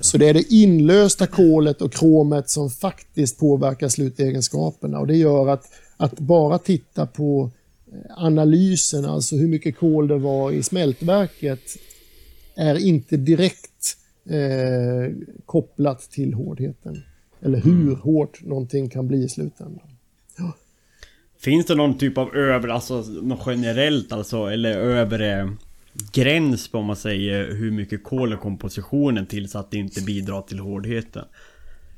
S4: Så det är det inlösta kolet och kromet som faktiskt påverkar slutegenskaperna och det gör att, att bara titta på analysen, alltså hur mycket kol det var i smältverket, är inte direkt eh, kopplat till hårdheten. Eller hur hårt någonting kan bli i slutändan.
S5: Finns det någon typ av övre, alltså något generellt alltså, eller övre gräns på om man säger hur mycket kol är kompositionen till så att det inte bidrar till hårdheten?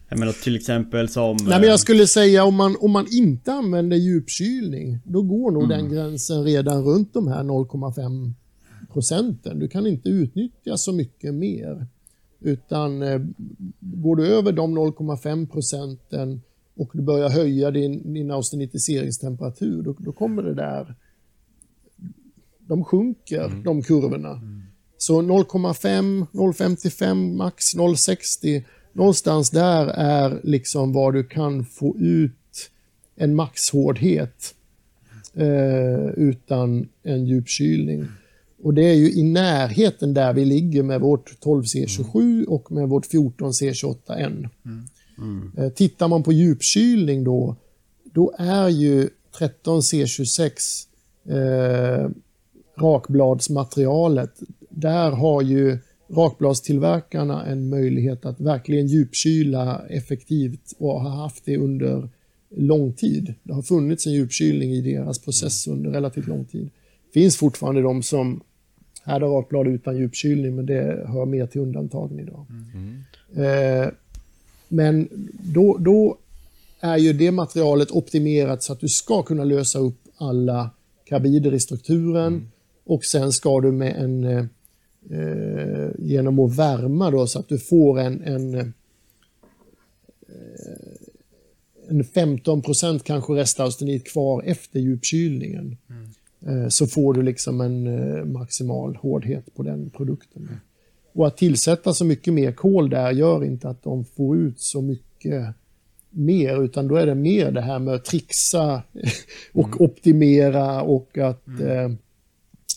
S5: Jag menar till exempel som...
S4: Nej, men jag skulle säga om man, om man inte använder djupkylning, då går nog den gränsen redan runt de här 0,5 procenten. Du kan inte utnyttja så mycket mer. Utan eh, går du över de 0,5 procenten och du börjar höja din, din austenitiseringstemperatur, då, då kommer det där... De sjunker, de kurvorna. Så 0,5, 0,55 max, 0,60. Någonstans där är liksom vad du kan få ut en maxhårdhet eh, utan en djupkylning. Och det är ju i närheten där vi ligger med vårt 12C27 och med vårt 14C28N. Eh, Tittar man på djupkylning då, då är ju 13C26 eh, rakbladsmaterialet, där har ju rakbladstillverkarna en möjlighet att verkligen djupkyla effektivt och har haft det under lång tid. Det har funnits en djupkylning i deras process under relativt lång tid. Det finns fortfarande de som härdar rakblad utan djupkylning, men det hör mer till undantagen idag. Eh, men då, då är ju det materialet optimerat så att du ska kunna lösa upp alla karbider i strukturen och sen ska du med en eh, genom att värma då så att du får en, en, eh, en 15% kanske restaustenit kvar efter djupkylningen. Eh, så får du liksom en eh, maximal hårdhet på den produkten. Och att tillsätta så mycket mer kol där gör inte att de får ut så mycket mer, utan då är det mer det här med att trixa [laughs] och optimera och att eh,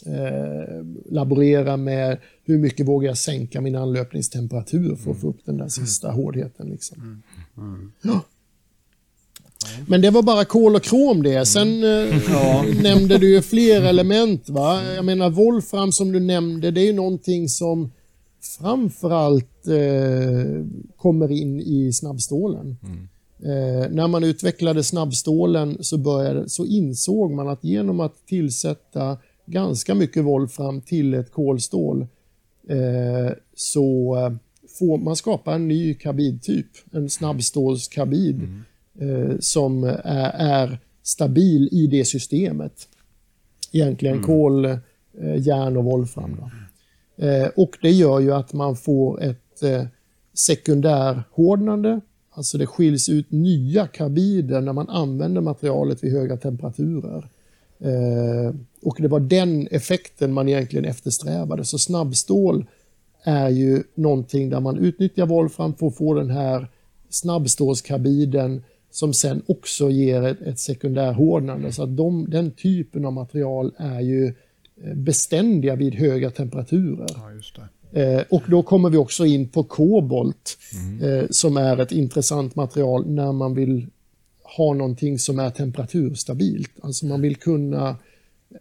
S4: eh, laborera med hur mycket vågar jag sänka min anlöpningstemperatur för att få upp den där sista hårdheten. Liksom. Ja. Men det var bara kol och krom det. Sen eh, [laughs] nämnde du ju fler element. va? Jag menar Wolfram som du nämnde, det är ju någonting som framförallt eh, kommer in i snabbstålen. Eh, när man utvecklade snabbstålen så, började, så insåg man att genom att tillsätta ganska mycket Wolfram till ett kolstål eh, så eh, får man skapa en ny karbidtyp, en snabbstålskarbid eh, som är, är stabil i det systemet. Egentligen kol, eh, järn och Wolfram. Då. Eh, och det gör ju att man får ett eh, sekundärhårdnande, alltså det skiljs ut nya karbider när man använder materialet vid höga temperaturer. Eh, och det var den effekten man egentligen eftersträvade. Så snabbstål är ju någonting där man utnyttjar Wolfram för att få den här snabbstålskarbiden som sen också ger ett, ett sekundärhårdnande. Så att de, den typen av material är ju eh, beständiga vid höga temperaturer.
S3: Ja.
S4: Eh, och då kommer vi också in på kobolt eh, som är ett intressant material när man vill ha någonting som är temperaturstabilt. Alltså man vill kunna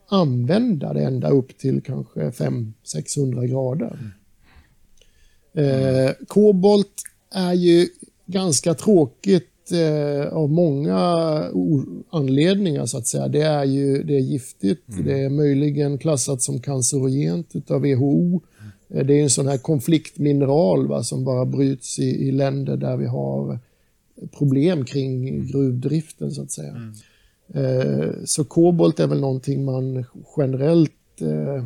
S4: använda det ända upp till kanske 500-600 grader. Eh, kobolt är ju ganska tråkigt eh, av många anledningar så att säga. Det är ju det är giftigt, det är möjligen klassat som cancerogent utav WHO. Eh, Det är en sån här konfliktmineral va, som bara bryts i, i länder där vi har problem kring gruvdriften så att säga. Eh, Så kobolt är väl någonting man generellt eh,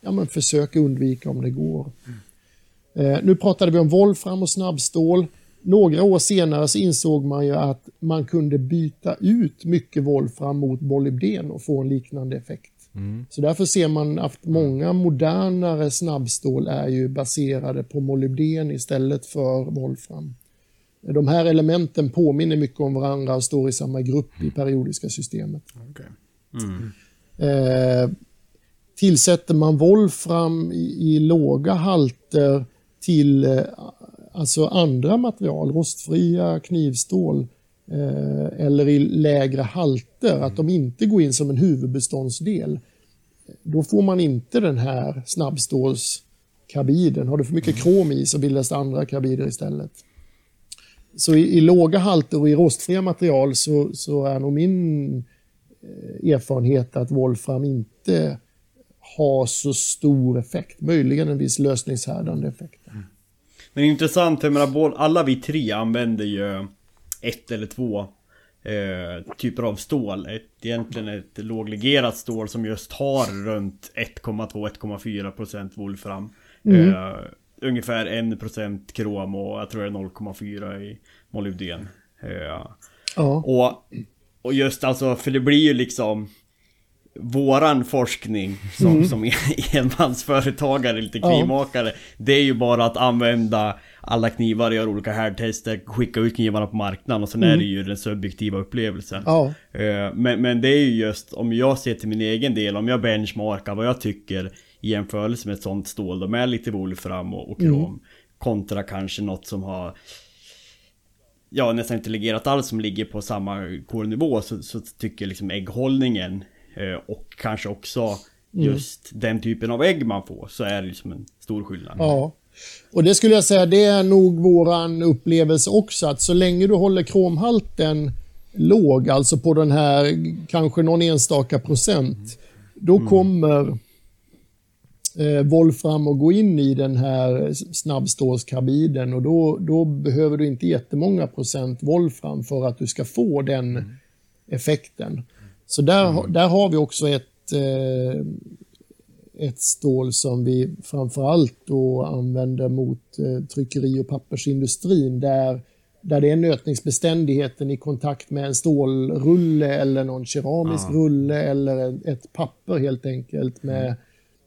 S4: ja, man försöker undvika om det går. Eh, Nu pratade vi om Wolfram och snabbstål. Några år senare så insåg man ju att man kunde byta ut mycket Wolfram mot molybden och få en liknande effekt. Så därför ser man att många modernare snabbstål är ju baserade på molybden istället för Wolfram. De här elementen påminner mycket om varandra och står i samma grupp i periodiska systemet.
S3: Okej.
S4: Eh, tillsätter man Wolfram i, i låga halter till eh, alltså andra material, rostfria knivstål eh, eller i lägre halter, att de inte går in som en huvudbeståndsdel, då får man inte den här snabbstålskarbiden. Har du för mycket krom i så bildas det andra karbider istället. Så i, i låga halter och i rostfria material så, så är nog min eh, erfarenhet att Wolfram inte har så stor effekt. Möjligen en viss lösningshärdande effekt.
S5: Men intressant, för jag menar, alla vi tre använder ju ett eller två eh, typer av stål. Ett, egentligen ett låglegerat stål som just har runt 1,2-1,4% volfram. Eh, ungefär 1% krom och jag tror det är 0,4 i molybden. Eh,
S4: Ja,
S5: och, och just alltså, för det blir ju liksom våran forskning som, som [laughs] enmansföretagare, lite knivmakare. Det är ju bara att använda alla knivar, göra olika härdtester, skicka ut knivarna på marknaden och sen är det ju den subjektiva upplevelsen. Eh, Men, men det är ju just, om jag ser till min egen del, om jag benchmarkar vad jag tycker i jämförelse med ett sånt stål, de är lite volfram och, och krom. Kontra kanske något som har Ja, nästan inte legerat alls som ligger på samma kolnivå så, så tycker jag liksom ägghållningen eh, och kanske också just den typen av ägg man får så är det liksom en stor skillnad.
S4: ja. Och det skulle jag säga, det är nog våran upplevelse också att så länge du håller kromhalten låg, alltså på den här kanske någon enstaka procent, då kommer eh, Wolfram att gå in i den här snabbstålskarbiden och då, då behöver du inte jättemånga procent Wolfram för att du ska få den effekten. Så där, ha- där har vi också ett, eh, ett stål som vi framförallt då använder mot eh, tryckeri och pappersindustrin där, där det är nötningsbeständigheten i kontakt med en stålrulle eller någon keramisk rulle eller ett papper helt enkelt med,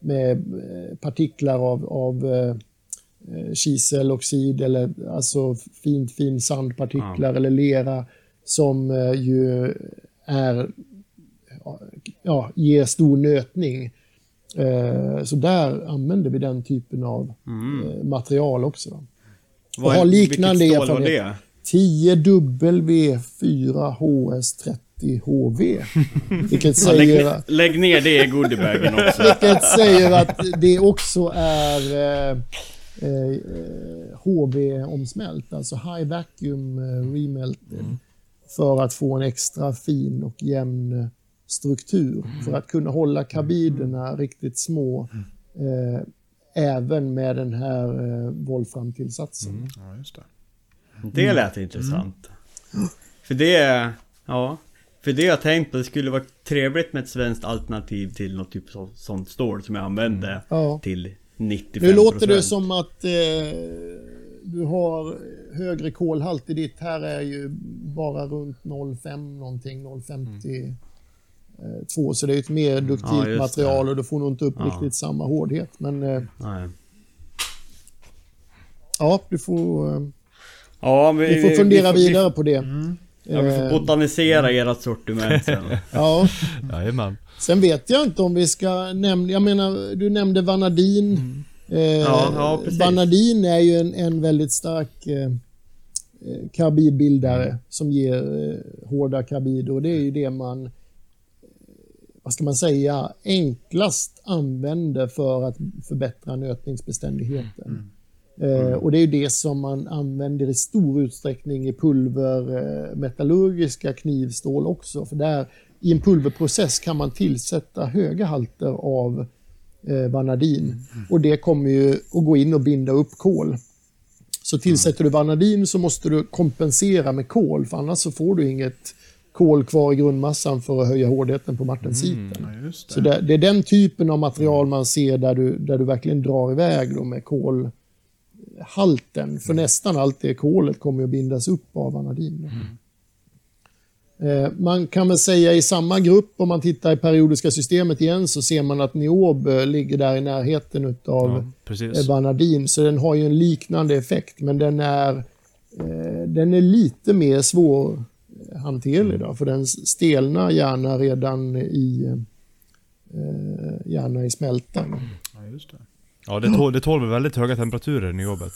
S4: med eh, partiklar av, av eh, eh, kiseloxid eller alltså fint, fin sandpartiklar eller lera som eh, ju är, ja, ger stor nötning. Eh, Så där använder vi den typen av eh, material också. Då.
S5: Vad
S4: har
S5: är-
S4: liknande
S5: vilket stål var det?
S4: 10W4HS30HV. [laughs] Vilket
S5: Ja, lägg,
S4: säger,
S5: ner- lägg ner det i goodiebagen också. [laughs]
S4: vilket säger att det också är eh, eh, HV-omsmält, alltså High Vacuum eh, Remelted. För att få en extra fin och jämn eh, struktur. För att kunna hålla karbiderna riktigt små. Eh, även med den här eh, Wolfram-tillsatsen.
S3: Ja, just det.
S5: Det lät intressant. För det är... Ja. För det jag tänkt på, det skulle vara trevligt med ett svenskt alternativ till något typ av sånt stål som jag använde
S4: Ja.
S5: till 95%.
S4: Nu låter det som att eh, du har högre kolhalt i ditt. Här är ju bara runt 0,5 någonting, 0,50. eh, Två, så det är ett mer duktilt
S5: Ja,
S4: material och du får nog inte upp
S5: Ja.
S4: riktigt samma hårdhet. Men eh,
S5: Nej.
S4: ja, du får, eh,
S5: Ja, vi,
S4: vi får
S5: vi-
S4: fundera
S5: vi får-
S4: vidare på det.
S5: Ja, vi får
S4: Eh,
S5: botanisera ert sortiment sen. [laughs]
S4: ja. [laughs]
S6: Jajamän.
S4: Sen vet jag inte om vi ska nämna, jag menar, du nämnde vanadin. Eh,
S5: Ja, ja, precis.
S4: vanadin är ju en, en väldigt stark eh, eh, karbidbildare
S5: Mm.
S4: som ger eh, hårda karbider och det är ju det man, eh, vad ska man säga, enklast använder för att förbättra nötningsbeständigheten.
S5: Mm.
S4: Eh, och det är ju det som man använder i stor utsträckning i pulvermetallurgiska knivstål också. För där i en pulverprocess kan man tillsätta höga halter av eh, vanadin. Och det kommer ju att gå in och binda upp kol. Så tillsätter du vanadin så måste du kompensera med kol för annars så får du inget kol kvar i grundmassan för att höja hårdheten på martensiten.
S3: Just det.
S4: Så det, det är den typen av material man ser där du, där du verkligen drar iväg med kolhalten. För nästan allt det kolet kommer att bindas upp av vanadin. Eh, Man kan väl säga i samma grupp, om man tittar i periodiska systemet igen, så ser man att Niob eh, ligger där i närheten utav
S6: Ja,
S4: eh, vanadin. Så den har ju en liknande effekt, men den är, eh, den är lite mer svårhanterlig. Då, för den stelnar gärna redan i, eh, gärna i smältan.
S3: Ja, just det.
S6: Ja, det tål, det tål väl väldigt höga temperaturer i jobbet.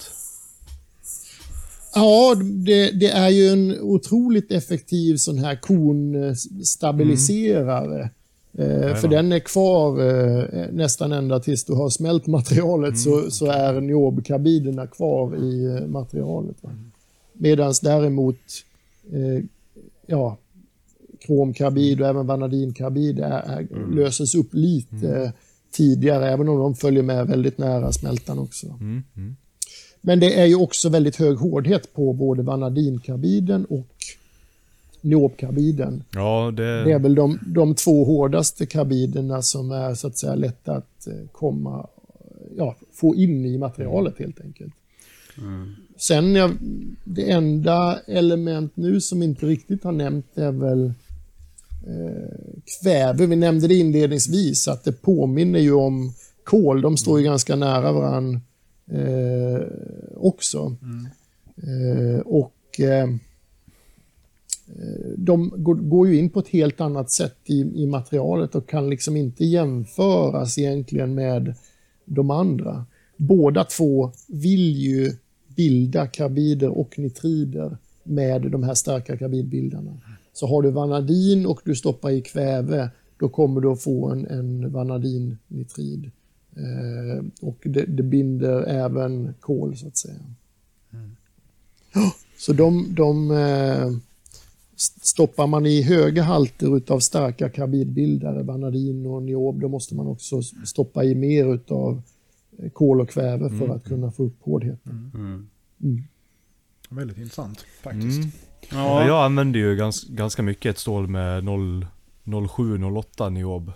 S4: Ja, det, det är ju en otroligt effektiv sån här konstabiliserare. Eh, för den är kvar eh, nästan ända tills du har smält materialet så, så är niobkarbiderna kvar i eh, materialet. Va? Medan däremot eh, ja, kromkarbid och även vanadinkarbid är, är, löses upp lite tidigare, även om de följer med väldigt nära smältan också.
S6: Mm, mm.
S4: Men det är ju också väldigt hög hårdhet på både vanadinkarbiden och niobkarbiden.
S6: Ja, det...
S4: Det är väl de, de två hårdaste karbiderna som är så att säga lätta att eh, komma, ja, få in i materialet helt enkelt. Sen, ja, det enda element nu som inte riktigt har nämnt är väl kväve. Vi nämnde det inledningsvis att det påminner ju om kol. De står ju ganska nära varandra eh, också. Eh, och eh, de går, går ju in på ett helt annat sätt i, i materialet och kan liksom inte jämföras egentligen med de andra. Båda två vill ju bilda karbider och nitrider med de här starka karbidbildarna. Så har du vanadin och du stoppar i kväve, då kommer du att få en, en vanadinnitrid. Eh, och det, det, binder även kol så att säga. Ja, så de, de eh, stoppar man i höga halter av starka karbidbildare, vanadin och niob, då måste man också stoppa i mer av kol och kväve för att kunna få upp hårdheten. Mm.
S3: Väldigt intressant faktiskt.
S6: Ja. Jag använder ju gans, ganska mycket ett stål med 07-08 niob.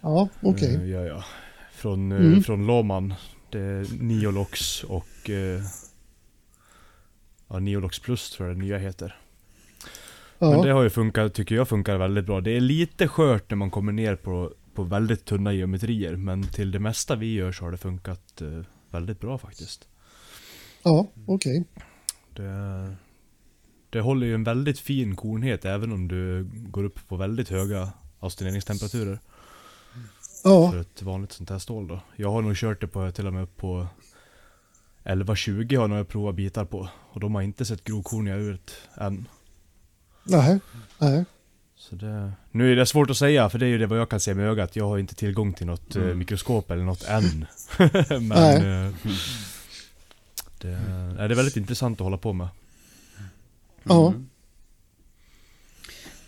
S4: Ja, okej. Okay.
S6: Ja, ja. Från, eh, mm. från Loman. Det är Niolox och... Eh, ja, Niolox Plus tror jag det nya heter. Ja. Men det har ju funkat, tycker jag funkar väldigt bra. Det är lite skört när man kommer ner på, på väldigt tunna geometrier. Men till det mesta vi gör så har det funkat eh, väldigt bra faktiskt.
S4: Ja, okej. Okay.
S6: Det, det håller ju en väldigt fin kornhet även om du går upp på väldigt höga austineringstemperaturer.
S4: Ja.
S6: För ett vanligt sånt här stål då. Jag har nog kört det på till och med upp på 11-20 har jag provat bitar på. Och de har inte sett grovkorniga ut än.
S4: Nej, nej.
S6: Så det, nu är det svårt att säga, för det är ju det vad jag kan se med ögat. Jag har inte tillgång till något eh, mm. mikroskop eller något än. [laughs] Men nej. Eh, det, är det är väldigt intressant att hålla på med.
S4: Ja.
S5: Mm.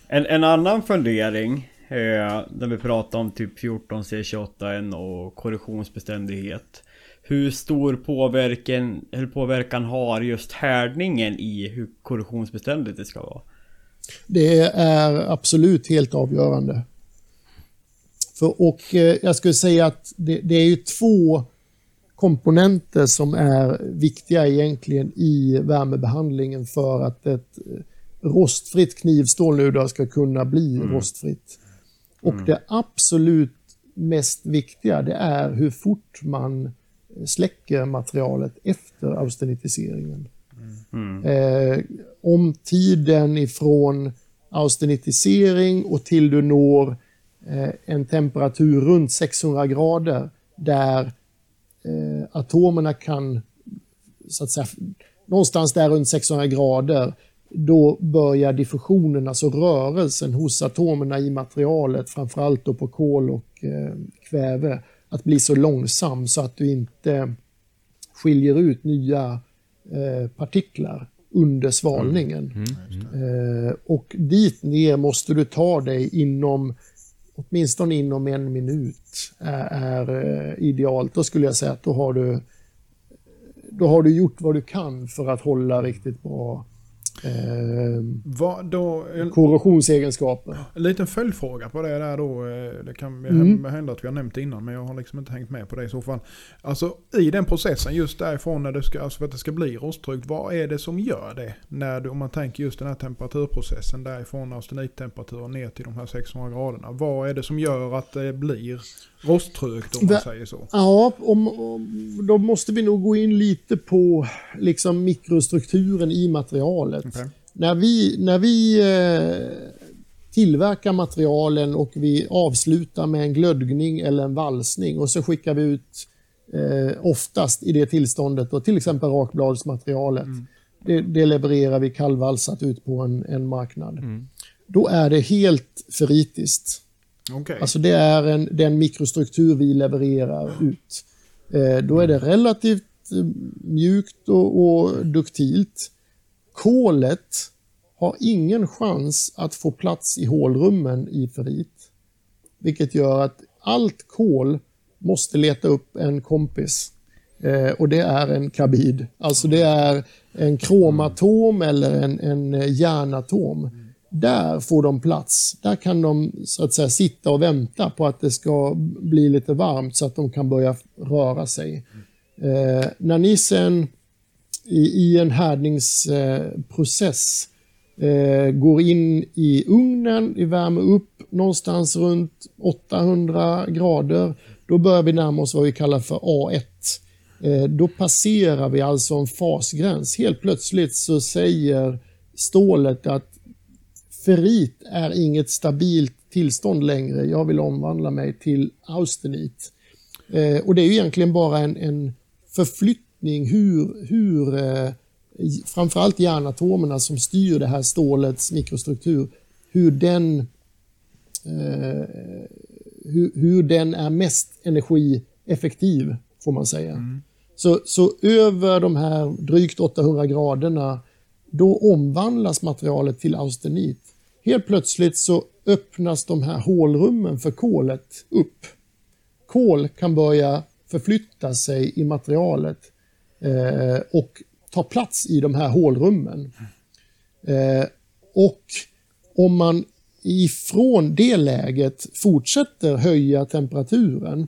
S5: En, en annan fundering eh, Där vi pratar om typ 14 C28N och korrosionsbeständighet Hur stor påverkan, eller påverkan har just härdningen i hur korrosionsbeständigt det ska vara?
S4: Det är absolut helt avgörande. För, och eh, jag skulle säga att det, det är ju två komponenter som är viktiga egentligen i värmebehandlingen för att ett rostfritt knivstål nu då ska kunna bli mm. rostfritt. Och mm. det absolut mest viktiga det är hur fort man släcker materialet efter austenitiseringen. Mm. Eh, om tiden ifrån austenitisering och till du når eh, en temperatur runt 600 grader där eh, atomerna kan, så att säga, någonstans där runt 600 grader, då börjar diffusionen, alltså rörelsen hos atomerna i materialet, framförallt då på kol och eh, kväve, att bli så långsam så att du inte skiljer ut nya eh, partiklar under svalningen. Mm. Mm. Eh, och dit ner måste du ta dig inom åtminstone inom en minut eh, är, är idealt. Då skulle jag säga att då har du då har du gjort vad du kan för att hålla riktigt bra
S3: Va, då, en,
S4: korrosionsegenskaper.
S3: En liten följdfråga på det där då. Eh, det kan mm. hända att vi har nämnt det innan men jag har liksom inte hängt med på det i så fall. Alltså i den processen just därifrån när det ska, alltså för att det ska bli rosttryggt. Vad är det som gör det? När du, om man tänker just den här temperaturprocessen därifrån austenittemperaturen ner till de här 600 graderna. Vad är det som gör att det blir rosttrögt om man det, säger så?
S4: Ja, om, om, då måste vi nog gå in lite på liksom mikrostrukturen i materialet. Okay. När vi, när vi eh, tillverkar materialen och vi avslutar med en glödgning eller en valsning och så skickar vi ut eh, oftast i det tillståndet då, till exempel rakbladsmaterialet. Mm. Det, det, levererar vi kallvalsat ut på en, en marknad. Mm. Då är det helt ferritiskt.
S3: Okay.
S4: Alltså det är en, den mikrostruktur vi levererar ut. Eh, då är det relativt eh, mjukt och, och duktilt. Kolet har ingen chans att få plats i hålrummen i ferrit. Vilket gör att allt kol måste leta upp en kompis. Eh, och det är en kabid. Alltså det är en kromatom eller en, en eh, järnatom. Där får de plats. Där kan de så att säga sitta och vänta på att det ska bli lite varmt så att de kan börja röra sig. Eh, när ni sen i, i en härdningsprocess eh, går in i ugnen, vi värmer upp någonstans runt 800 grader. Då börjar vi närma oss vad vi kallar för A1. Eh, då passerar vi alltså en fasgräns. Helt plötsligt så säger stålet att ferrit är inget stabilt tillstånd längre. Jag vill omvandla mig till austenit. Eh, och det är ju egentligen bara en, en förflyttning hur, hur eh, framförallt järnatomerna som styr det här stålets mikrostruktur, hur den, eh, hur, hur den är mest energieffektiv, får man säga. Mm. Så, så över de här drygt 800 graderna, då omvandlas materialet till austenit. Helt plötsligt så öppnas de här hålrummen för kolet upp. Kol kan börja förflytta sig i materialet eh, och ta plats i de här hålrummen. Eh, och om man ifrån det läget fortsätter höja temperaturen,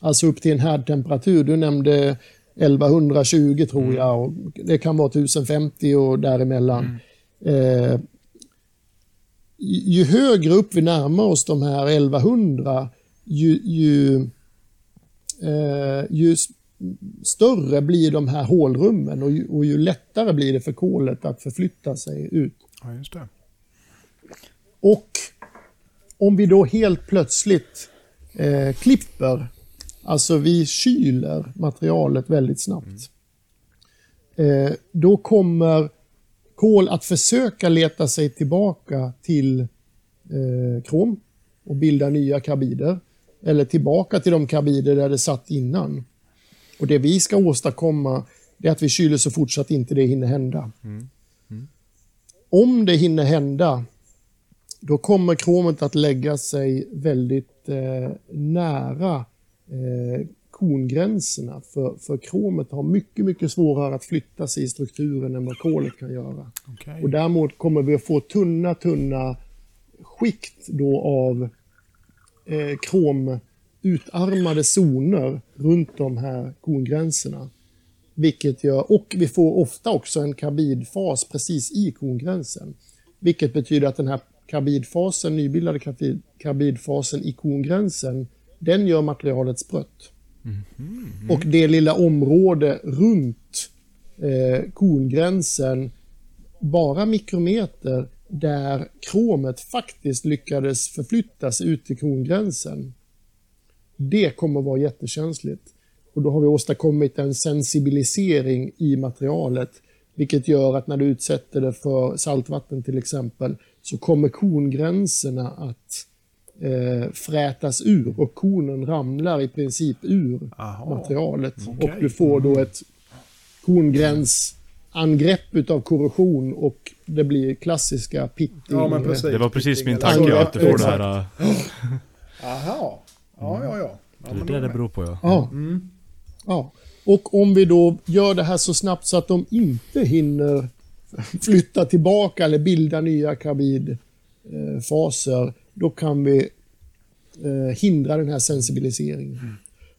S4: alltså upp till en härdtemperatur, du nämnde 1120 tror mm. jag, och det kan vara 1050 och däremellan. Mm. Eh, ju högre upp vi närmar oss de här 1100, ju, ju, eh, ju större blir de här hålrummen och ju, och ju, lättare blir det för kolet att förflytta sig ut.
S3: Ja, just det.
S4: Och om vi då helt plötsligt eh, klipper, alltså vi kyler materialet väldigt snabbt, mm. eh, då kommer kol att försöka leta sig tillbaka till eh, krom och bilda nya karbider. Eller tillbaka till de karbider där det satt innan. Och det vi ska åstadkomma är att vi kyler så fort så att inte det hinner hända. Mm. Mm. Om det hinner hända, då kommer kromet att lägga sig väldigt eh, nära eh, kongränserna. För, för kromet har mycket, mycket svårare att flytta sig i strukturen än vad kolet kan göra. Okay. Och däremot kommer vi att få tunna, tunna skikt då av eh, krom utarmade zoner runt de här kongränserna. Vilket gör, och vi får ofta också en karbidfas precis i kongränsen. Vilket betyder att den här karbidfasen, nybildade karbidfasen i kongränsen, den gör materialet sprött. Mm -hmm. Och det lilla område runt eh, kongränsen, bara mikrometer, där kromet faktiskt lyckades förflyttas ut till kongränsen. Det kommer att vara jättekänsligt. Och då har vi åstadkommit en sensibilisering i materialet, vilket gör att när du utsätter det för saltvatten till exempel, så kommer kongränserna att eh, frätas ur och konen ramlar i princip ur Aha. materialet. Okay. Och du får då ett kongränsangrepp utav korrosion och det blir klassiska pitting.
S3: Ja,
S6: det var precis min tanke, att du får det här...
S3: Aha. Ja, ja, ja.
S6: ja det är det det beror på ja.
S4: Ja. Mm. ja. Och om vi då gör det här så snabbt så att de inte hinner flytta tillbaka eller bilda nya karbidfaser, då kan vi eh, hindra den här sensibiliseringen. Mm.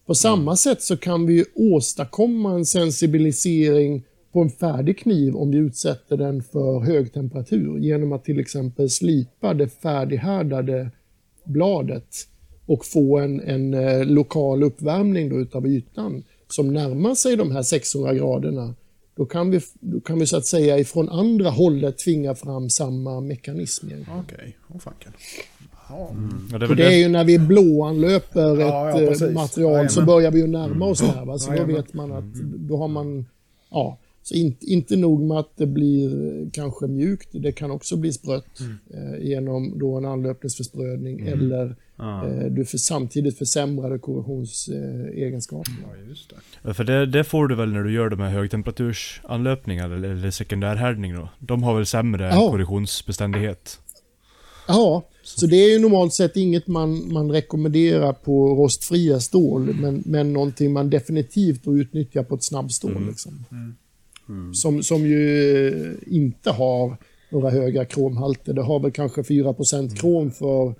S4: På samma sätt så kan vi åstadkomma en sensibilisering på en färdig kniv om vi utsätter den för hög temperatur genom att till exempel slipa det färdighärdade bladet och få en, en eh, lokal uppvärmning då utav ytan som närmar sig de här 600 graderna, då kan vi, då kan vi så att säga ifrån andra hållet tvinga fram samma mekanism.
S3: Okej, okay. oh, fanken.
S4: Mm. Ja, det, är det, är ju när vi blåanlöper ja, ett ja, eh, material ja, så börjar vi ju närma oss mm. där. Va? Så då vet man att då har man, ja, så inte, inte nog med att det blir kanske mjukt, det kan också bli sprött mm. eh, genom då en anlöpningsförsprödning mm. eller ah. eh, du för, samtidigt försämrade korrosionsegenskaper. Eh, ja, just
S6: det. För det, det, får du väl när du gör de här högtemperatursanlöpningar eller, eller sekundärhärdning då? De har väl sämre ja. korrosionsbeständighet?
S4: Ja, så det är ju normalt sett inget man, man rekommenderar på rostfria stål, men, men någonting man definitivt utnyttjar på ett snabbstål. Mm. Liksom. Mm. Mm. Som, som ju inte har några höga kromhalter. Det har väl kanske 4 mm. krom för,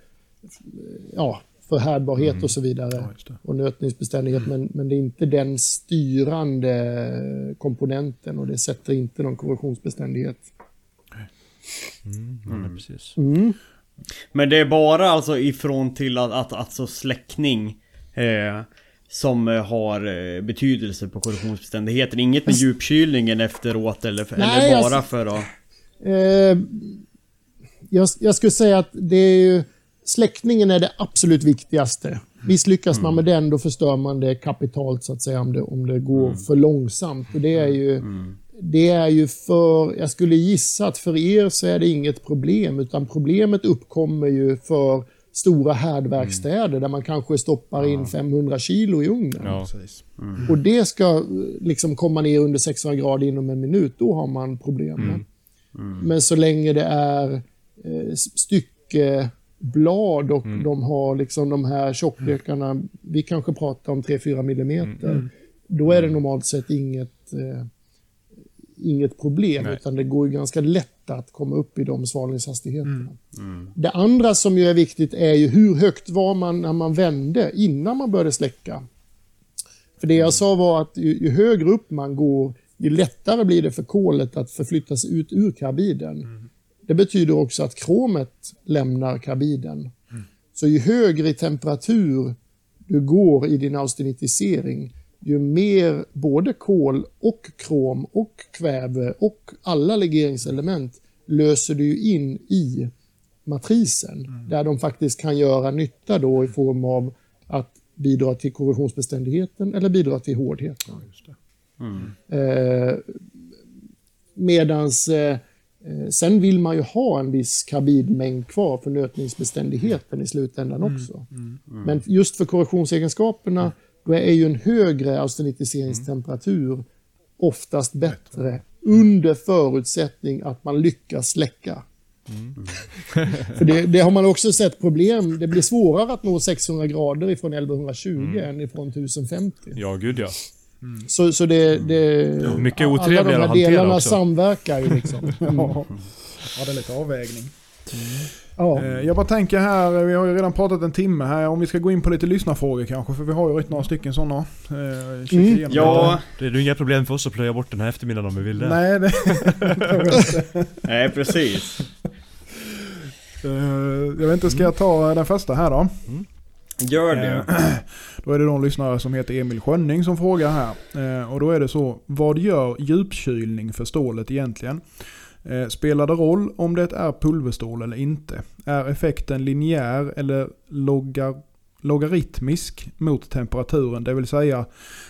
S4: ja, för härdbarhet mm. och så vidare. Ja, och nötningsbeständighet. Men, men det är inte den styrande komponenten och det sätter inte någon korrosionsbeständighet.
S6: Mm, men precis.
S4: Mm.
S5: Men det är bara alltså ifrån till att, att alltså släckning eh, Som eh, har eh, betydelse på korrosionsbeständigheten. Inget med djupkylningen efteråt eller,
S4: Nej,
S5: eller bara
S4: alltså-
S5: för att...
S4: Eh, jag, jag skulle säga att det är ju, släckningen är det absolut viktigaste. Misslyckas man med den, då förstör man det kapitalt så att säga, om det, om det går för långsamt. Och det är ju... Det är ju för, jag skulle gissa att för er så är det inget problem, utan problemet uppkommer ju för stora härdverkstäder där man kanske stoppar in 500 kilo i ugnen.
S6: Ja.
S3: Precis.
S4: Och det ska liksom komma ner under 600 grader inom en minut, då har man problem. Men så länge det är eh, styckeblad och de har liksom de här tjocklökarna, vi kanske pratar om 3-4 millimeter, då är det normalt sett inget, eh, inget problem,
S6: Nej.
S4: utan det går ju ganska lätt att komma upp i de svalningshastigheterna. Det andra som ju är viktigt är ju hur högt var man när man vände innan man började släcka. För det jag sa var att ju, ju högre upp man går, ju lättare blir det för kolet att förflytta sig ut ur karbiden. Det betyder också att kromet lämnar karbiden. Så ju högre i temperatur du går i din austenitisering, ju mer både kol och krom och kväve och alla legeringselement löser du ju in i matrisen, där de faktiskt kan göra nytta då i form av att bidra till korrosionsbeständigheten eller bidra till hårdheten. Eh, medans eh, eh, sen vill man ju ha en viss karbidmängd kvar för nötningsbeständigheten i slutändan också. Men just för korrosionsegenskaperna då är ju en högre austenitiseringstemperatur oftast bättre under förutsättning att man lyckas släcka. För det, det har man också sett problem. Det blir svårare att nå 600 grader ifrån 1120 än ifrån 1050.
S6: Ja, gud ja.
S4: Så, så det, det,
S6: mycket
S4: alla
S6: otrevligare
S4: de
S6: att
S4: här delarna
S6: också.
S4: samverkar ju liksom. [laughs]
S3: Ja. ja, det är lite avvägning.
S4: Ja.
S3: Eh, Jag bara tänker här, vi har ju redan pratat en timme här, om vi ska gå in på lite lyssnarfrågor kanske, för vi har ju rätt några stycken sådana. Eh,
S4: Mm.
S5: Ja,
S6: Det är ju inga problem för oss att plöja bort den här eftermiddagen om vi vill det.
S3: Nej, det [laughs]
S5: nej precis.
S3: Eh, Jag vet inte, ska jag ta den första här då?
S5: Gör det. [clears throat]
S3: Då är det någon lyssnare som heter Emil Schönning som frågar här. Och då är det så, vad gör djupkylning för stålet egentligen? Eh, Spelar det roll om det är pulverstål eller inte? Är effekten linjär eller logar, logaritmisk mot temperaturen? Det vill säga,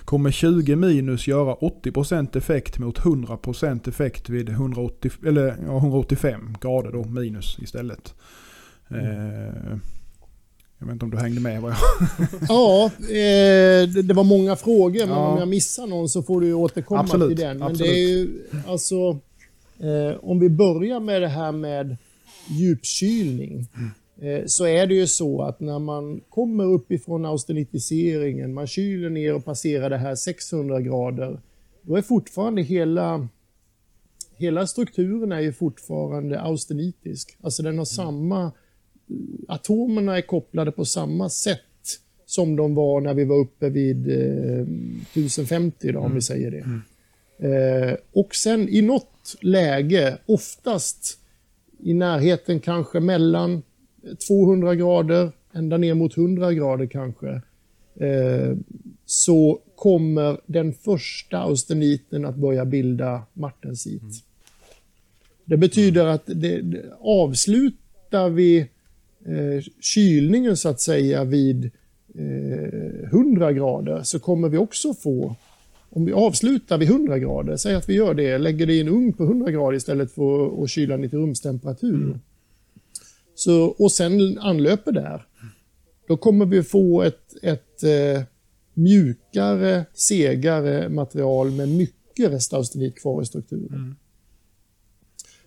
S3: kommer 20 minus göra 80% effekt mot 100% effekt vid 180, eller, ja, 185 grader då minus istället? Eh, Jag vet inte om du hängde med vad jag... [laughs]
S4: Ja, eh, det, det var många frågor, men
S3: Ja.
S4: om jag missar någon så får du återkomma
S3: Absolut,
S4: till den. Men
S3: absolut.
S4: det är ju, alltså, eh, om vi börjar med det här med djupkylning, eh, så är det ju så att när man kommer uppifrån austenitiseringen, man kyler ner och passerar det här 600 grader, då är fortfarande hela Hela strukturen är ju fortfarande austenitisk. Alltså den har samma atomerna är kopplade på samma sätt som de var när vi var uppe vid eh, 1050 då, om vi säger det. Eh, och sen i något läge, oftast i närheten kanske mellan 200 grader ända ner mot 100 grader kanske, eh, så kommer den första austeniten att börja bilda martensit. Det betyder att det, det, avslutar vi eh, kylningen så att säga vid eh, 100 grader så kommer vi också få, om vi avslutar vid 100 grader, säg att vi gör det, lägger det i en ugn på 100 grader istället för att kyla den till rumstemperatur. Så, och sen anlöper där. Då kommer vi få ett, ett eh, mjukare, segare material med mycket restaustenit kvar i strukturen.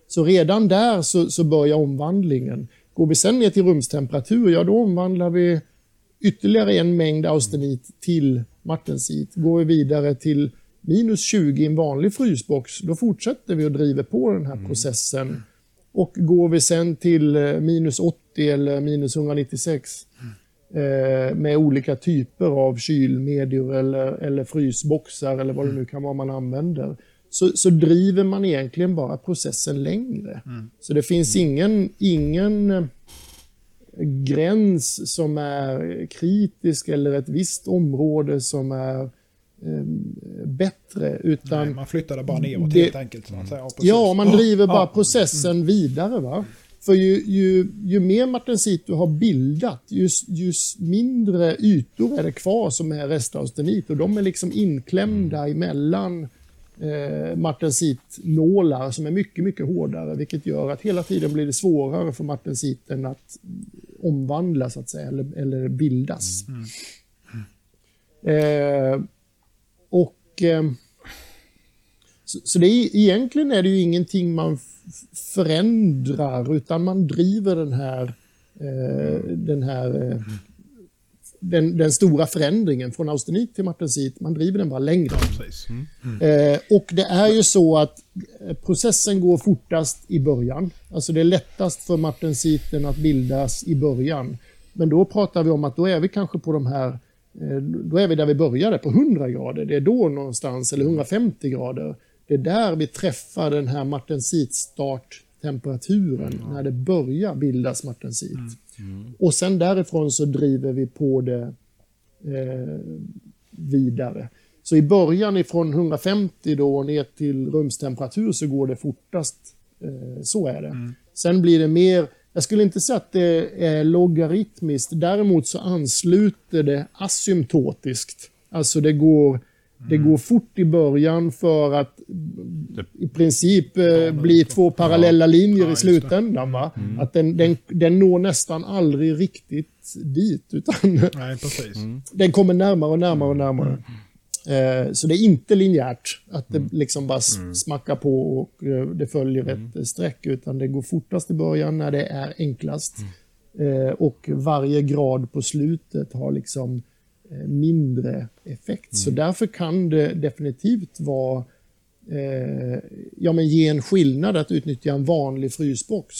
S4: Så redan där så, så börjar omvandlingen. Går vi sen ner till rumstemperatur, ja då omvandlar vi ytterligare en mängd austenit till martensit. Går vi vidare till minus 20 i en vanlig frysbox, då fortsätter vi att driva på den här processen. Och går vi sen till eh, minus 80 eller minus 196 eh, med olika typer av kylmedier eller, eller frysboxar eller vad det nu kan vara man använder, så, så driver man egentligen bara processen längre. Så det finns ingen, ingen eh, gräns som är kritisk eller ett visst område som är eh, bättre. Utan
S3: Nej, man flyttar det bara neråt
S4: Det-
S3: helt enkelt. Att säga. precis.
S4: Ja, man driver bara
S3: Ja.
S4: processen vidare. va. För ju, ju, ju mer martensit du har bildat, ju, ju mindre ytor är det kvar som är restaustenit. Och de är liksom inklämda emellan eh, martensitlålar som är mycket, mycket hårdare. Vilket gör att hela tiden blir det svårare för martensiten att omvandlas, så att säga, eller, eller bildas. Eh, och... Eh, så, så det är, egentligen är det ju ingenting man förändrar utan man driver den här, eh, den, här eh, den, den stora förändringen från austenit till martensit. Man driver den bara längre.
S3: Precis.
S4: Eh, och det är ju så att eh, processen går fortast i början. Alltså det är lättast för martensiten att bildas i början. Men då pratar vi om att då är vi kanske på de här, eh, då är vi där vi började på 100 grader. Det är då någonstans, eller 150 grader. Det är där vi träffar den här martensitstarttemperaturen, när det börjar bildas martensit. Och sen därifrån så driver vi på det eh, vidare. Så i början ifrån 150 då ner till rumstemperatur så går det fortast. Eh, så är det. Sen blir det mer, jag skulle inte säga att det är logaritmiskt, däremot så ansluter det asymptotiskt. Alltså det går, det går fort i början för att i princip eh, bli två parallella linjer i
S3: just det.
S4: slutändan. Va? Att den, den, den når nästan aldrig riktigt dit, utan
S3: Nej, [laughs] precis.
S4: den kommer närmare och närmare och närmare. Eh, så det är inte linjärt, att det liksom bara smackar på och eh, det följer ett eh, streck, utan det går fortast i början när det är enklast. Eh, och varje grad på slutet har liksom eh, mindre effekt. Så därför kan det definitivt vara eh, ja, men ge en skillnad att utnyttja en vanlig frysbox.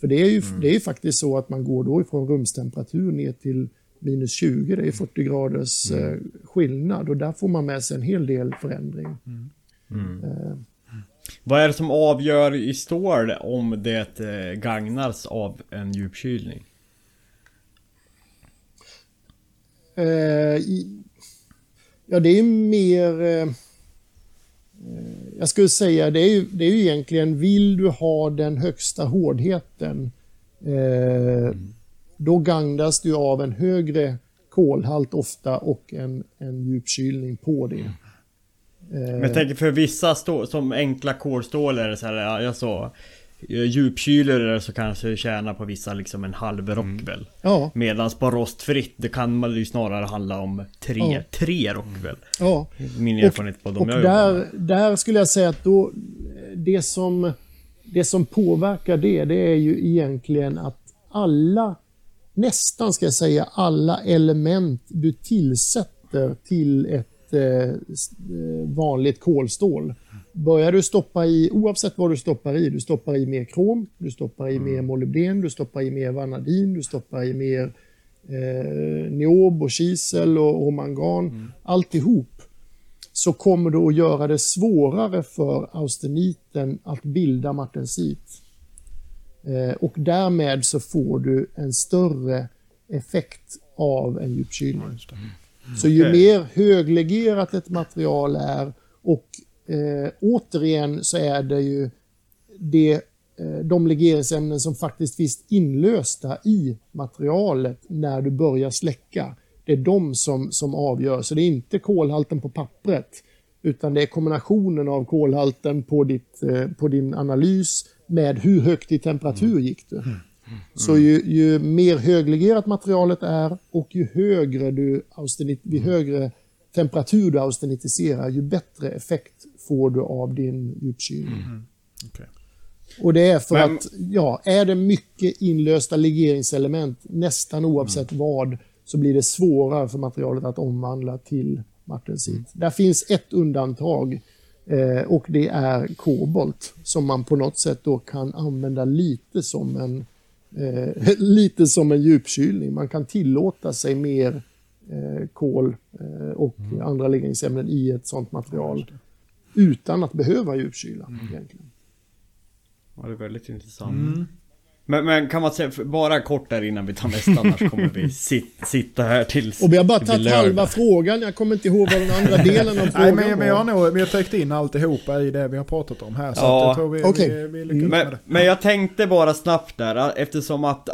S4: För det är ju, det är faktiskt så att man går då ifrån rumstemperatur ner till minus 20, det är 40 graders eh, skillnad och där får man med sig en hel del förändring. Eh,
S5: Vad är det som avgör i stål om det eh, gagnas av en djupkylning?
S4: Eh, i- ja, det är mer... Eh, eh, jag skulle säga, det är, ju, det är ju egentligen, vill du ha den högsta hårdheten, eh, då gagnas du av en högre kolhalt ofta och en, en djupkylning på det.
S5: Men jag tänker för vissa stå, som enkla kolstål är det så här, ja, jag sa eh, det så kanske det tjänar på vissa liksom en halv Rockwell
S4: Ja,
S5: Medans på rostfritt, det kan man ju snarare handla om tre,
S4: Ja.
S5: tre Rockwell
S4: ja.
S5: Min erfarenhet på de
S4: Och
S5: jag jobbar med.
S4: där, där skulle jag säga att då, det, som, det som påverkar det, det är ju egentligen att alla, nästan ska jag säga, alla element du tillsätter till ett eh, eh, vanligt kolstål. Börjar du stoppa i, oavsett vad du stoppar i, du stoppar i mer krom, du stoppar i mer molybden, du stoppar i mer vanadin, du stoppar i mer eh, niob och kisel och, och mangan, alltihop. Så kommer du att göra det svårare för austeniten att bilda martensit. Eh, och därmed så får du en större effekt av en djupkylning. Så ju mer höglegerat ett material är och eh, återigen så är det ju det, eh, de legeringsämnen som faktiskt finns inlösta i materialet när du börjar släcka. Det är de som, som avgör. Så det är inte kolhalten på pappret utan det är kombinationen av kolhalten på, ditt, eh, på din analys med hur högt i temperatur gick du. Så ju, ju mer höglegerat materialet är och ju högre, du austenit, ju högre temperatur du austenitiserar, ju bättre effekt får du av din djupkylning.
S3: Okej.
S4: Och det är för
S5: Men-
S4: att, ja, är det mycket inlösta legeringselement, nästan oavsett vad, så blir det svårare för materialet att omvandla till martensit. Där finns ett undantag eh, och det är kobolt som man på något sätt då kan använda lite som en eh, [laughs] lite som en djupkylning. Man kan tillåta sig mer eh, kol eh, och andra legringsämnen i ett sådant material. Utan att behöva djupkyla egentligen.
S5: Ja, det är väldigt intressant. Men, men kan man säga, bara kort där innan vi tar nästa, annars kommer vi [laughs] sit, sitta här tills
S4: Och vi har bara tagit halva frågan. Jag kommer inte ihåg vad den andra [laughs] delen av [laughs]
S3: Nej,
S4: frågan
S3: men, men jag har
S4: var.
S3: nog vi har täckt in alltihopa i det vi har pratat om här. Så
S5: Ja.
S3: jag tror vi,
S4: Okej.
S3: vi, vi lyckas med
S5: Men,
S3: det.
S5: men jag tänkte bara snabbt där, eftersom att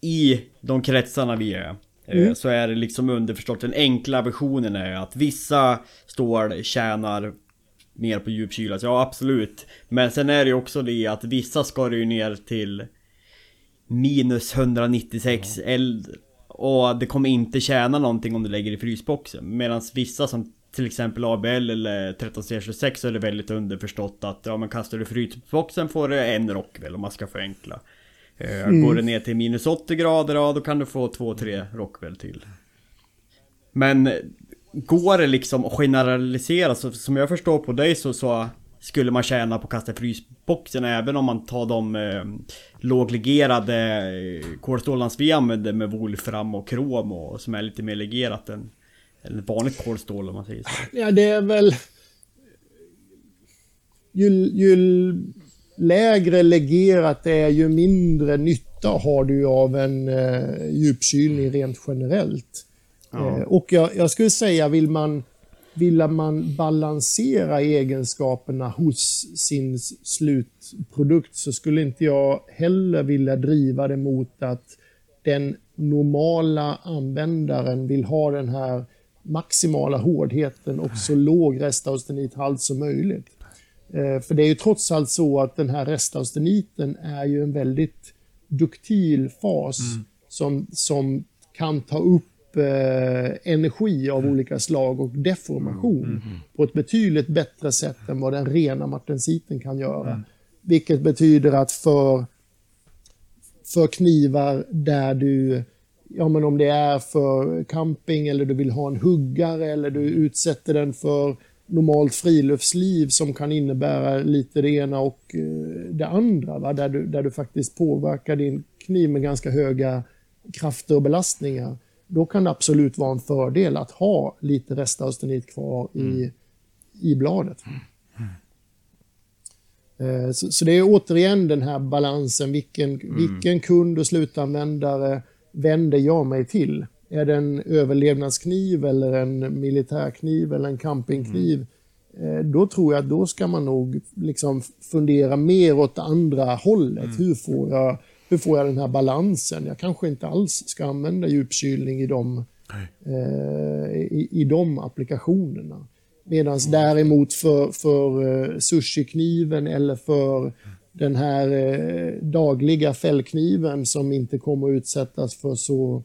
S5: i de kretsarna vi är eh, Så är det liksom underförstått, den enkla versionen är att vissa stål tjänar mer på djupkyla, så ja absolut. Men sen är det ju också det att vissa ska det ju ner till Minus 196 eld Och det kommer inte tjäna någonting om du lägger i frysboxen. Medan vissa som till exempel ABL eller 13C26 så är det väldigt underförstått att ja men kastar du i frysboxen får du en Rockwell om man ska förenkla. Eh, Går det ner till minus 80 grader ja då kan du få 2-3 Rockwell till. Men Går det liksom att generalisera så som jag förstår på dig så, så skulle man tjäna på att kasta i frysboxen även om man tar de eh, låglegerade eh, kolstålarna vi använder med volfram och krom och som är lite mer legerat än än ett vanligt kolstål om man säger så.
S4: Ja, det är väl... Ju, ju lägre legerat det är, ju mindre nytta har du av en eh, djupkylning rent generellt. Eh, och jag, jag skulle säga, vill man, vill man balansera egenskaperna hos sin slutprodukt så skulle inte jag heller vilja driva det mot att den normala användaren vill ha den här maximala hårdheten och så låg restaustenithalt som möjligt. Eh, För det är ju trots allt så att den här restausteniten är ju en väldigt duktil fas som, som kan ta upp eh, energi av olika slag och deformation på ett betydligt bättre sätt än vad den rena martensiten kan göra. Vilket betyder att för för knivar där du, ja men om det är för camping eller du vill ha en huggare eller du utsätter den för normalt friluftsliv som kan innebära lite det ena och eh, det andra. Va? Där, du, där du faktiskt påverkar din kniv med ganska höga krafter och belastningar. Då kan det absolut vara en fördel att ha lite restaustenit kvar i, i bladet. Eh, Så, så det är återigen den här balansen. Vilken, vilken kund och slutanvändare vänder jag mig till? Är det en överlevnadskniv eller en militärkniv eller en campingkniv? Eh, Då tror jag att då ska man nog liksom fundera mer åt andra hållet. Hur, får jag, hur får jag den här balansen? Jag kanske inte alls ska använda djupkylning i de, eh, i, i de applikationerna. Medan däremot för, för eh, sushikniven eller för den här eh, dagliga fällkniven som inte kommer att utsättas för så,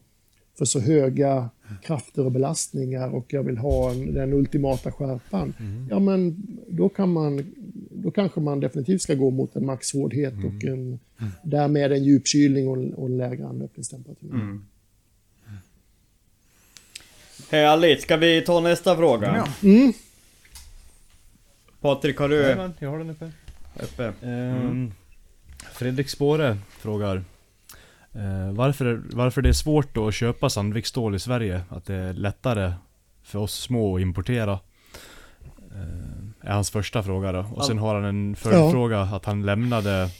S4: för så höga krafter och belastningar och jag vill ha en, den ultimata skärpan. Ja men då kan man, då kanske man definitivt ska gå mot en maxhårdhet och en, därmed en djupkylning och, och lägre anöppningstemperatur.
S5: Härligt, ska vi ta nästa fråga?
S3: Ja.
S4: Mm.
S5: Patrik har du
S6: Jajamän, jag har den uppe.
S5: uppe?
S6: Ehm, Fredrik Spåre frågar eh, varför, varför det är svårt då att köpa Sandviksstål i Sverige? Att det är lättare för oss små att importera? Är hans första fråga då. Och sen har han en följdfråga att han lämnade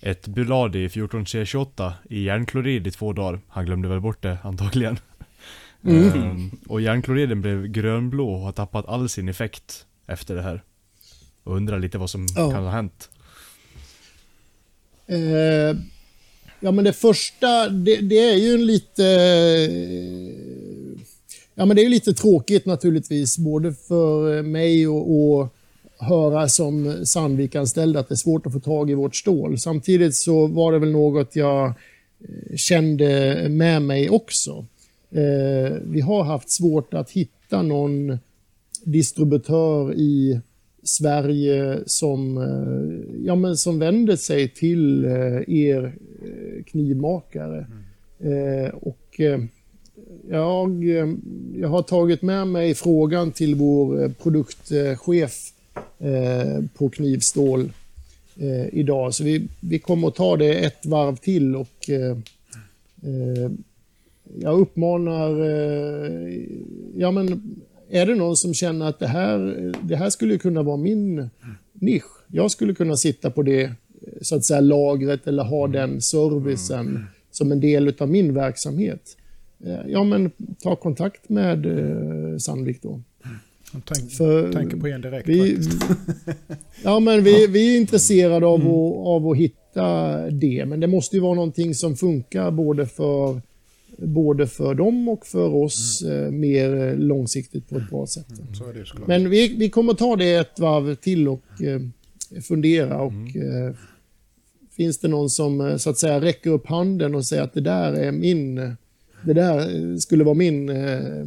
S6: ett Buladi 14C28 i järnklorid i två dagar. Han glömde väl bort det antagligen. Ehm, och järnkloriden blev grönblå och har tappat all sin effekt efter det här. Och undrar lite vad som
S4: Ja.
S6: kan ha hänt.
S4: Eh, ja, men det första, det, det är ju en lite... Ja, men det är lite tråkigt naturligtvis, både för mig och, och höra som Sandvik-anställd att det är svårt att få tag i vårt stål. Samtidigt så var det väl något jag eh, kände med mig också. Eh, vi har haft svårt att hitta någon distributör i Sverige som, eh, ja, men som vänder sig till eh, er eh, knivmakare. Eh, Och eh, jag, eh, jag har tagit med mig frågan till vår eh, produktchef eh, på Knivstål idag. Så vi, vi kommer att ta det ett varv till och jag uppmanar, ja men är det någon som känner att det här, det här skulle kunna vara min nisch. Jag skulle kunna sitta på det så att säga lagret eller ha den servicen som en del av min verksamhet. Eh, Ja, men ta kontakt med eh, Sandvik då.
S3: Jag tänk,
S4: För-
S3: tänker på en direkt
S4: Vi,
S3: faktiskt. [laughs]
S4: ja, men vi, vi är intresserade av, att, av att hitta det, men det måste ju vara någonting som funkar både för, både för dem och för oss eh, mer långsiktigt på ett bra sätt.
S3: Så är det.
S4: Men vi, vi kommer ta det ett varv till och eh, fundera och eh, finns det någon som eh, så att säga räcker upp handen och säger att det där är min, det där skulle vara min eh,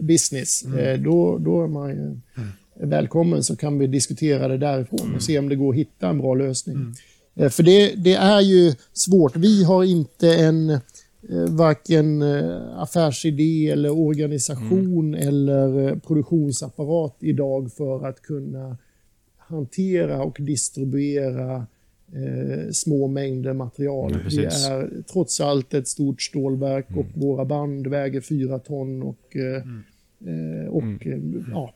S4: business, eh, då, då är man ju välkommen så kan vi diskutera det därifrån och se om det går att hitta en bra lösning. Eh, För det, det är ju svårt. Vi har inte en eh, varken eh, affärsidé eller organisation eller eh, produktionsapparat idag för att kunna hantera och distribuera eh, små mängder material.
S6: Ja,
S4: vi är trots allt ett stort stålverk och våra band väger fyra ton och, eh, eh, och eh, ja,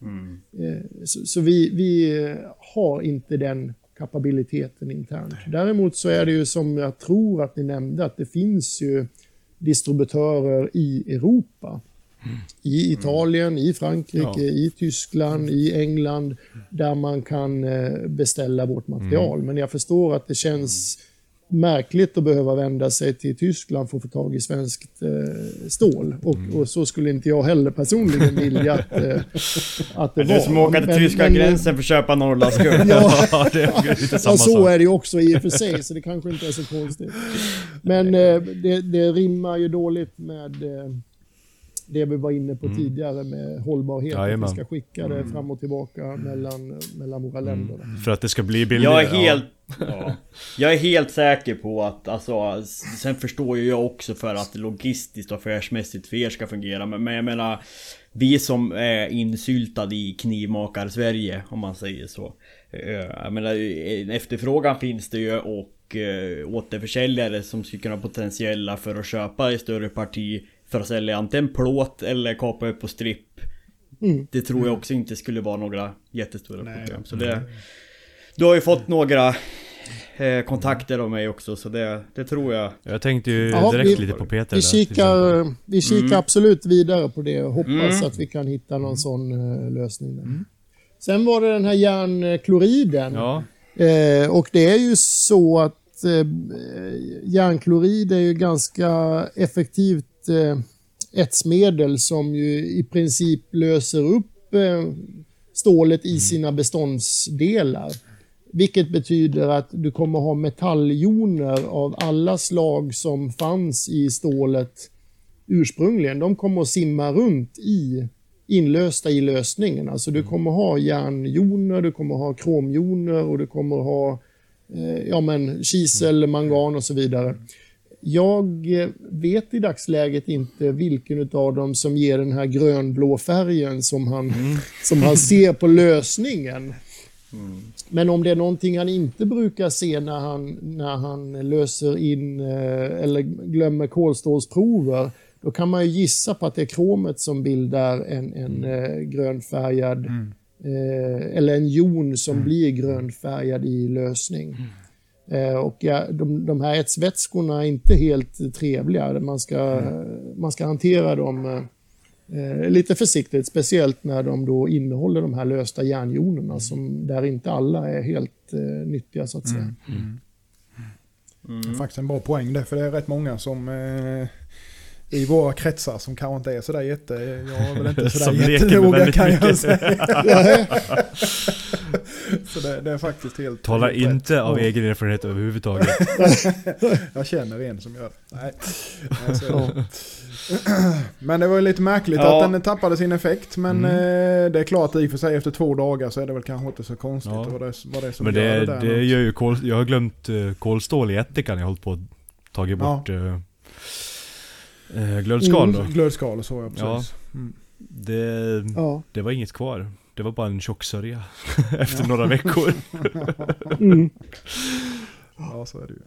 S4: Eh, Så, så vi, vi har inte den kapabiliteten internt. Däremot så är det ju som jag tror att ni nämnde att det finns ju distributörer i Europa. I Italien, i Frankrike,
S6: Ja.
S4: i Tyskland, i England där man kan eh, beställa vårt material. Men jag förstår att det känns märkligt att behöva vända sig till Tyskland för att få tag i svenskt eh, stål. Och, och så skulle inte jag heller personligen vilja att, eh, [laughs] att det
S5: Det
S4: var.
S5: är som att åka till
S4: Men-
S5: tyska
S4: men-
S5: gränsen för att köpa Norrlandsguld. [laughs]
S4: Ja,
S6: Ja, det är lite samma
S4: ja, så
S6: sak.
S4: är det ju också i och för sig, så det kanske inte är så konstigt. [laughs] Men eh, det, det rimmar ju dåligt med eh, det vi var inne på tidigare med hållbarhet. Att vi ska skicka det fram och tillbaka mellan, mellan våra länder.
S6: För att det ska bli billigare.
S5: Jag är helt... [laughs] Ja. Jag är helt säker på att, alltså, sen förstår ju jag också för att logistiskt och affärsmässigt för er ska fungera. Men, men jag menar, vi som är insyltade i knivmakar-Sverige, om man säger så. Jag menar, en efterfrågan finns det ju och eh, återförsäljare som skulle kunna ha potentiella för att köpa ett större parti för att sälja antingen plåt eller kapa upp på stripp.
S4: Mm.
S5: Det tror jag också inte skulle vara några jättestora problem. Så det, du har ju fått några eh, kontakter av mig också så det, det tror jag.
S6: Jag tänkte ju
S4: Ja,
S6: direkt
S4: vi-
S6: lite på Peter
S4: Vi kikar, vi kikar
S5: Mm.
S4: absolut vidare på det och hoppas
S5: Mm.
S4: att vi kan hitta någon sån eh, lösning. Där. Sen var det den här järnkloriden.
S6: Ja,
S4: Eh, och det är ju så att eh, järnklorid är ju ganska effektivt eh, etsmedel som ju i princip löser upp eh, stålet i sina beståndsdelar. Vilket betyder att du kommer ha metalljoner av alla slag som fanns i stålet ursprungligen. De kommer att simma runt i inlösta i lösningen. Alltså du kommer ha järnjoner, du kommer ha kromjoner och du kommer ha eh, ja, men, kisel, mangan och så vidare. Jag vet i dagsläget inte vilken av dem som ger den här grönblå färgen som han, som han [laughs] ser på lösningen. Men om det är någonting han inte brukar se när han, när han löser in eh, eller glömmer kolstålsprover, då kan man ju gissa på att det är kromet som bildar en, en eh, grönfärgad, eh, eller en jon som blir grönfärgad i lösning. Eh, och ja, de, de här etsvätskorna är inte helt trevliga. Man ska, man ska hantera dem eh, lite försiktigt, speciellt när de då innehåller de här lösta järnjonerna som där inte alla är helt eh, nyttiga så att säga.
S3: Det är faktiskt en bra poäng det, för det är rätt många som eh, i våra kretsar som kanske inte är sådär jätte... Jag är väl inte sådär [laughs] jättenoga kan jag säga. [laughs] [laughs] [laughs] Så det, det är faktiskt helt...
S6: Talar
S3: helt rätt.
S6: inte av
S3: Ja,
S6: egen erfarenhet överhuvudtaget. [laughs]
S3: Jag känner en som gör det. Nej. Nej, så är det. [clears throat] Men det var ju lite märkligt
S5: Ja.
S3: att den tappade sin effekt. Men eh, det är klart i och för sig efter två dagar så är det väl kanske inte så konstigt.
S6: Ja.
S3: Vad, det, vad det är som
S6: Men
S3: gör
S6: det,
S3: det där.
S6: det gör ju kol, Jag har glömt uh, kolstål i ättikan. Jag har hållit på att tagit
S3: Ja.
S6: bort uh, uh, glödskal då.
S3: Mm, Glödskal och så ja,
S6: Ja.
S3: precis. Mm.
S6: Det,
S4: Ja.
S6: det var inget kvar. Det var bara en tjock sörja [laughs] efter några veckor. [laughs]
S4: Mm.
S3: Ja, så är det ju.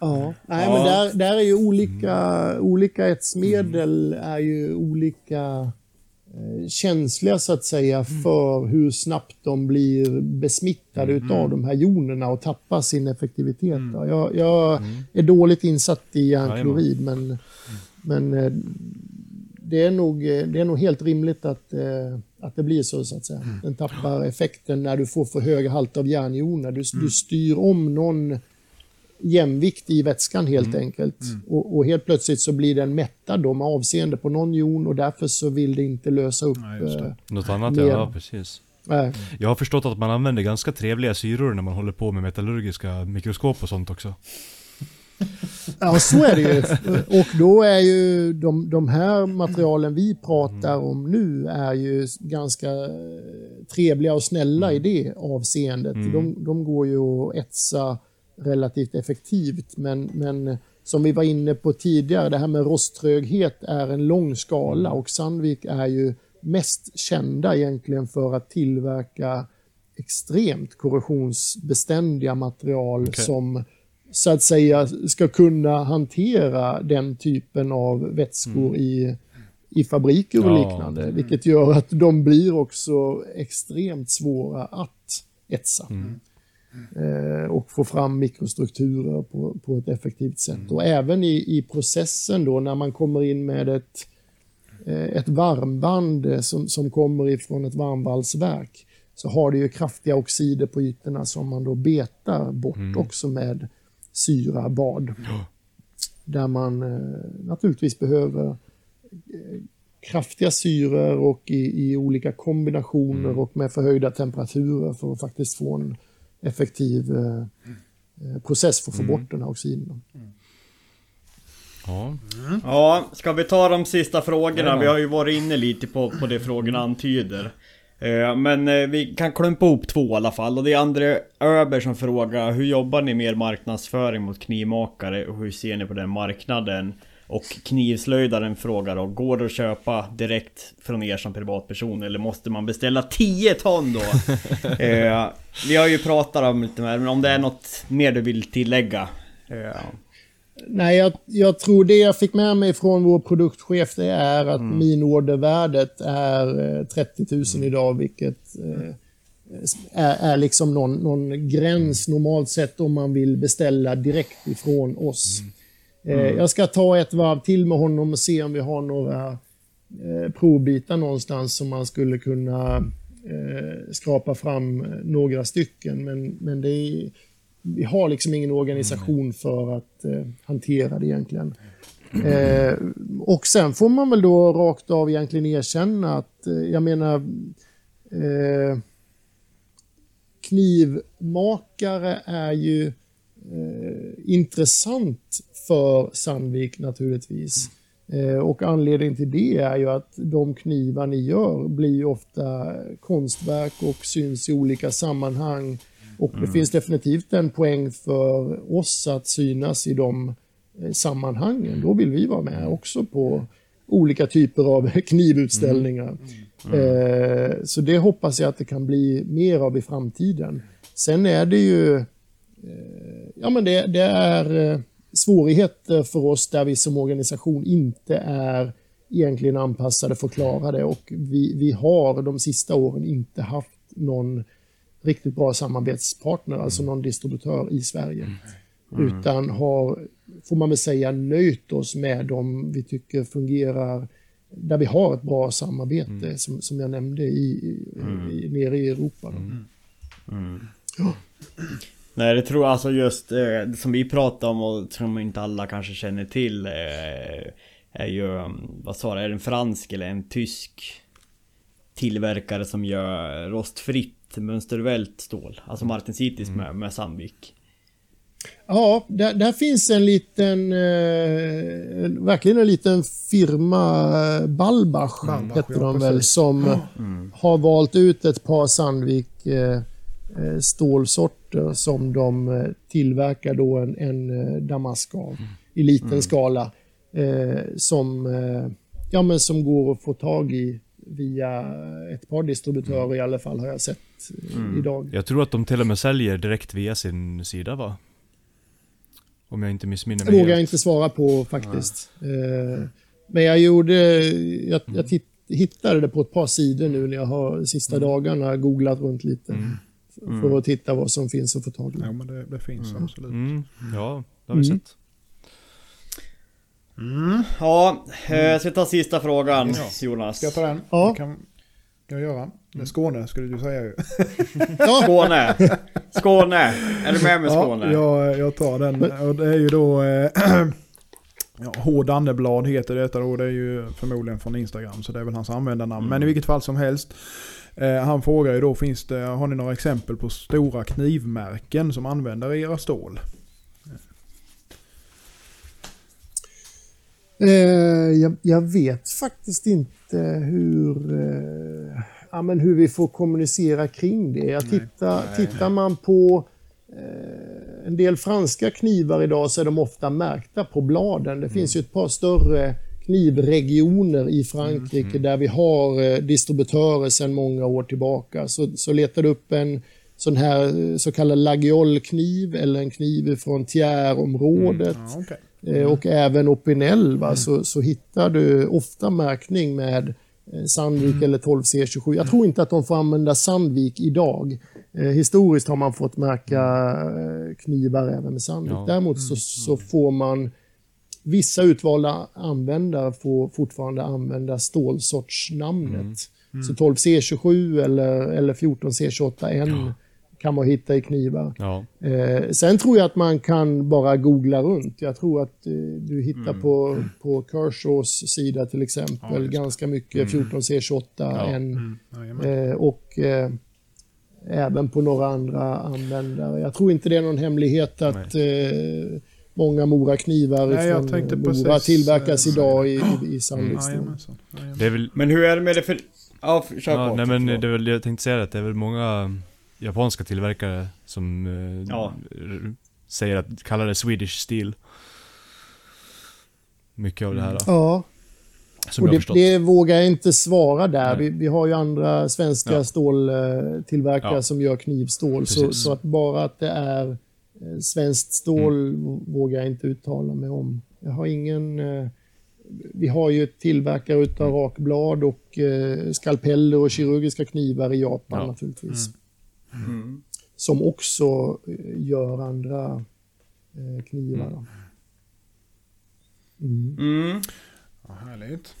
S4: Ja, nej,
S5: Ja.
S4: men där, där är ju olika, olika etsmedel är ju olika eh, känsliga så att säga för hur snabbt de blir besmittade utav de här jonerna och tappar sin effektivitet. då. Jag, jag är dåligt insatt i järnklorid men, men eh, det, är nog, eh, det är nog helt rimligt att, eh, att det blir så så att säga. Den tappar effekten när du får för höga halter av järnjoner. Du, du styr om någon jämvikt i vätskan helt enkelt. Och, och helt plötsligt så blir den mättad då med avseende på någon jon och därför så vill det inte lösa upp.
S3: Nej, just det.
S4: eh,
S6: Något annat
S4: Mer.
S6: ja, precis.
S4: nej.
S6: Jag har förstått att man använder ganska trevliga syror när man håller på med metallurgiska mikroskop och sånt också.
S4: Ja, så är det ju. Och då är ju de, de här materialen vi pratar om nu är ju ganska eh, trevliga och snälla i det avseendet. De, de går ju att etsa relativt effektivt, men, men som vi var inne på tidigare, det här med rosttröghet är en lång skala och Sandvik är ju mest kända egentligen för att tillverka extremt korrosionsbeständiga material
S6: Okej.
S4: som så att säga ska kunna hantera den typen av vätskor i, i fabriker och
S6: Mm. Ja,
S4: liknande. Vilket gör att de blir också extremt svåra att etsa.
S6: Mm.
S4: Eh, och få fram mikrostrukturer på, på ett effektivt sätt.
S6: Mm.
S4: Och även i, i processen då när man kommer in med ett, eh, ett varmband eh, som, som kommer ifrån ett varmvalsverk så har det ju kraftiga oxider på ytorna som man då betar bort
S6: Mm.
S4: också med syra, bad. Där man eh, naturligtvis behöver eh, kraftiga syror och i, i olika kombinationer
S6: Mm.
S4: och med förhöjda temperaturer för att faktiskt få en effektiv eh, eh, process för att få
S6: Mm.
S4: bort den här oxiden.
S6: Ja.
S5: Ja, ska vi ta de sista frågorna?
S6: Ja.
S5: Vi har ju varit inne lite på, på det frågorna antyder. Eh, Men eh, vi kan klumpa ihop två i alla fall. Och det är André Öber som frågar Hur jobbar ni med marknadsföring mot knivmakare och hur ser ni på den marknaden? Och knivslöjdaren frågar då, går det att köpa direkt från er som privatperson eller måste man beställa 10 ton då? [laughs] eh, vi har ju pratat om lite mer, men om det är något mer du vill tillägga? Eh,
S4: Nej, jag, jag tror det jag fick med mig från vår produktchef det är att minordervärdet är eh, 30 000 idag, vilket eh, är, är liksom någon, någon gräns normalt sett om man vill beställa direkt ifrån oss. Eh, jag ska ta ett varv till med honom och se om vi har några eh, provbitar någonstans som man skulle kunna eh, skrapa fram eh, några stycken. Men, men det är, vi har liksom ingen organisation för att eh, hantera det egentligen. Eh, och sen får man väl då rakt av egentligen erkänna att, eh, jag menar, eh, knivmakare är ju eh, intressant för Sandvik naturligtvis. Eh, och anledningen till det är ju att de knivar ni gör blir ju ofta konstverk och syns i olika sammanhang. Och det finns definitivt en poäng för oss att synas i de eh, sammanhangen. Då vill vi vara med också på olika typer av [laughs] knivutställningar. Eh, så det hoppas jag att det kan bli mer av i framtiden. Sen är det ju eh, ja, men det, det är eh, svårigheter för oss där vi som organisation inte är egentligen anpassade för att klara det och vi, vi har de sista åren inte haft någon riktigt bra samarbetspartner, alltså någon distributör i Sverige. Utan har, får man väl säga, nöjt oss med de vi tycker fungerar, där vi har ett bra samarbete som, som jag nämnde i, i, i, nere i Europa. Då.
S5: Nej det tror jag alltså just eh, som vi pratade om och som inte alla kanske känner till eh, Är ju, vad sa du, är det en fransk eller en tysk Tillverkare som gör rostfritt mönstervält stål. Alltså Martin Cities med, med Sandvik.
S4: Ja, där, där finns en liten, eh, verkligen en liten firma, eh, Balbach,
S3: Balbach,
S4: heter
S3: ja,
S4: de väl,
S3: precis.
S4: som har valt ut ett par Sandvik eh, eh, stålsorter som de eh, tillverkar då en, en damask av i liten skala. Eh, som, eh, ja, men som går att få tag i via ett par distributörer i alla fall har jag sett eh, idag.
S6: Jag tror att de till och med säljer direkt via sin sida va? Om jag inte missminner
S4: Det
S6: mig
S4: vågar jag inte svara på faktiskt. Eh, Men jag gjorde, jag, jag titt, hittade det på ett par sidor nu när jag har sista dagarna googlat runt lite. f- För att titta vad som finns att få tag i.
S3: Ja, men det, det finns absolut.
S6: Mm, ja, det har vi
S4: Mm.
S5: Ja, eh, ska vi ta sista frågan Jonas?
S3: Ska jag ta den?
S4: Ja.
S3: Det kan jag göra. Är Skåne skulle du säga ju. [laughs]
S5: Skåne! Skåne! Är du med med Skåne?
S3: Ja, jag, jag tar den. Och det är ju då... Eh, [clears throat] ja, Hård Andeblad heter detta då. Det är ju förmodligen från Instagram. Så det är väl hans användarnamn. Men i vilket fall som helst. Eh, han frågar ju då, finns det, har ni några exempel på stora knivmärken som använder era stål?
S4: Jag, jag vet faktiskt inte hur, eh, ja, men hur vi får kommunicera kring det. Jag tittar, tittar man på eh, en del franska knivar idag så är de ofta märkta på bladen. Det finns ju ett par större knivregioner i Frankrike där vi har eh, distributörer sedan många år tillbaka. Så, så letar du upp en sån här eh, så kallad lagiolkniv eller en kniv från Thiers-området
S3: Ja, okej.
S4: Eh, och även Opinel va, så, så hittar du ofta märkning med eh, Sandvik eller 12C27. Jag tror inte att de får använda Sandvik idag. Eh, historiskt har man fått märka eh, knivar även med Sandvik.
S6: Ja.
S4: Däremot så, så får man Vissa utvalda användare får fortfarande använda stålsortsnamnet. Så 12C27 eller, eller 14C28N kan man hitta i knivar.
S6: Ja,
S4: Eh, sen tror jag att man kan bara googla runt. Jag tror att eh, du hittar på, på Kershaws sida till exempel ganska mycket. 14C28N
S3: Jajamän.
S4: eh, och eh, även på några andra användare. Jag tror inte det är någon hemlighet att eh, många Mora-knivar från Mora
S3: precis,
S4: tillverkas
S3: eh,
S4: idag i, i, i
S6: väl...
S5: Men hur är det med det för... Ja, kör
S6: Ja,
S5: på.
S6: nej men det är väl, jag tänkte säga att det är väl många japanska tillverkare som eh,
S5: Ja.
S6: säger att, kallar det Swedish Steel. Mycket av det här.
S4: Ja,
S6: Som
S4: och det, det vågar jag inte svara där. Vi, vi har ju andra svenska
S6: Ja.
S4: ståltillverkare
S6: Ja.
S4: som gör knivstål. Så, så att bara att det är eh, svenskt stål
S6: Mm.
S4: vågar jag inte uttala mig om. Jag har ingen... eh, Vi har ju tillverkare utav
S6: Mm.
S4: rakblad och eh, skalpeller och kirurgiska knivar i Japan
S6: Ja.
S4: naturligtvis.
S5: Mm.
S4: Som också eh, gör andra eh, knivar. då. Mm.
S5: Mm.
S3: Ja, härligt.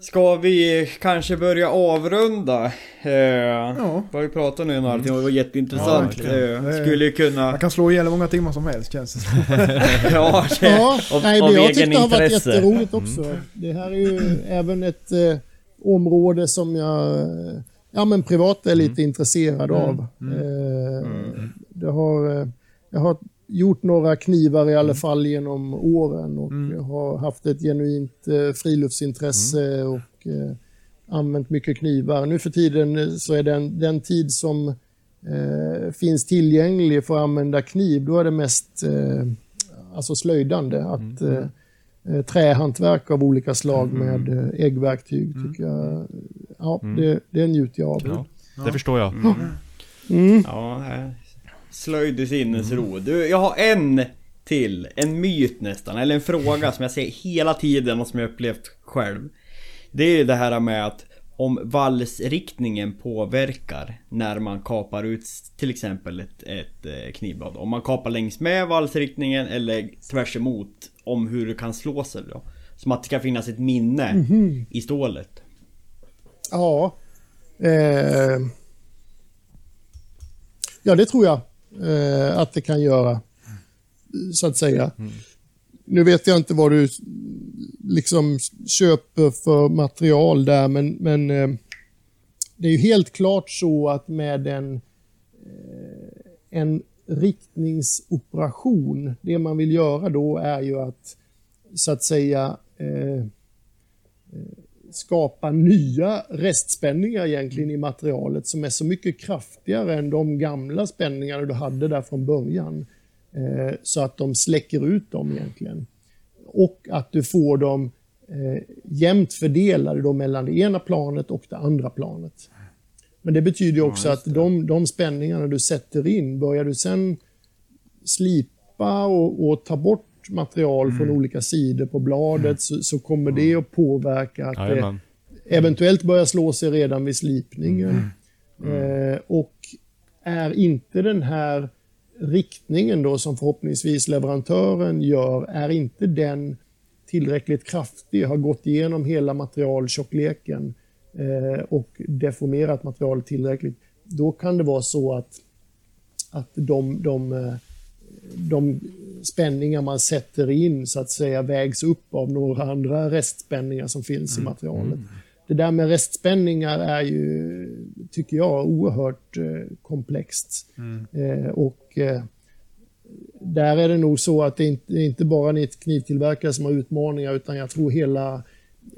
S5: Ska vi kanske börja avrunda? Eh,
S3: Ja.
S5: Vi har ju pratat nu en halvtimme det var
S3: Ja,
S5: jätteintressant.
S3: verkligen.
S5: eh, skulle ju kunna...
S3: Man kan slå ihjäl hur många timmar som helst känns det [laughs]
S5: ja, det,
S4: Ja,
S5: av,
S4: nej,
S5: av
S4: men jag
S5: egen
S4: tyckte det har varit jätteroligt också. Det här är ju även ett eh, område som jag eh, ja, men privat är lite intresserad av. Eh, det har, eh, jag har gjort några knivar i alla fall genom åren och jag har haft ett genuint eh, friluftsintresse och använt mycket knivar. Nu för tiden så är den, den tid som eh, finns tillgänglig för att använda kniv, då är det mest eh, alltså slöjdande. Att eh, trähantverk av olika slag med äggverktyg tycker jag, ja, det, det njuter jag av.
S6: Ja, det förstår jag.
S4: Mm.
S5: Ja, eh, slöjd i sinnesro. Du, jag har en till. En myt nästan, eller en fråga som jag ser hela tiden och som jag upplevt själv. Det är det här med att om valsriktningen påverkar när man kapar ut till exempel ett, ett eh, knivblad. Om man kapar längs med valsriktningen eller tvärs emot om hur det kan slå sig då. Som att det ska finnas ett minne i stålet.
S4: Ja. Eh, ja, det tror jag eh, att det kan göra. Så att säga. Nu vet jag inte vad du liksom köper för material där, men, men eh, det är ju helt klart så att med en, eh, en riktningsoperation, det man vill göra då är ju att så att säga eh, skapa nya restspänningar egentligen i materialet som är så mycket kraftigare än de gamla spänningarna du hade där från början. Eh, så att de släcker ut dem egentligen. Och att du får dem eh, jämnt fördelade då mellan det ena planet och det andra planet. Men det betyder också att de, de spänningarna du sätter in, börjar du sen slipa och, och ta bort material från olika sidor på bladet så, så kommer det att påverka att det eventuellt börjar slå sig redan vid slipningen. Eh, och är inte den här riktningen då som förhoppningsvis leverantören gör, är inte den tillräckligt kraftig, har gått igenom hela materialtjockleken eh, och deformerat materialet tillräckligt, då kan det vara så att, att de, de, eh, de spänningar man sätter in så att säga vägs upp av några andra restspänningar som finns i materialet. Det där med restspänningar är ju, tycker jag, oerhört eh, komplext. Eh, och eh, där är det nog så att det inte, inte bara ni knivtillverkare som har utmaningar, utan jag tror hela,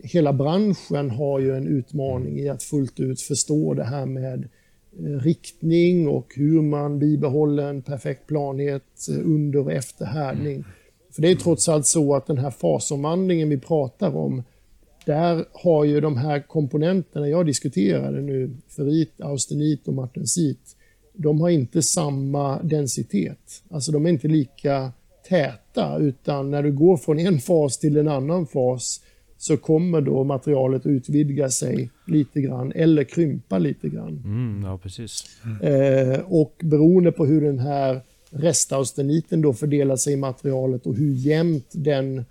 S4: hela branschen har ju en utmaning i att fullt ut förstå det här med Eh, riktning och hur man bibehåller en perfekt planhet eh, under och efter härdning. För det är trots allt så att den här fasomvandlingen vi pratar om, där har ju de här komponenterna jag diskuterade nu, ferrit, austenit och martensit, de har inte samma densitet. Alltså de är inte lika täta, utan när du går från en fas till en annan fas så kommer då materialet utvidga sig lite grann eller krympa lite grann.
S6: Mm, ja, precis.
S4: Eh, och beroende på hur den här restausteniten då fördelar sig i materialet och hur jämnt den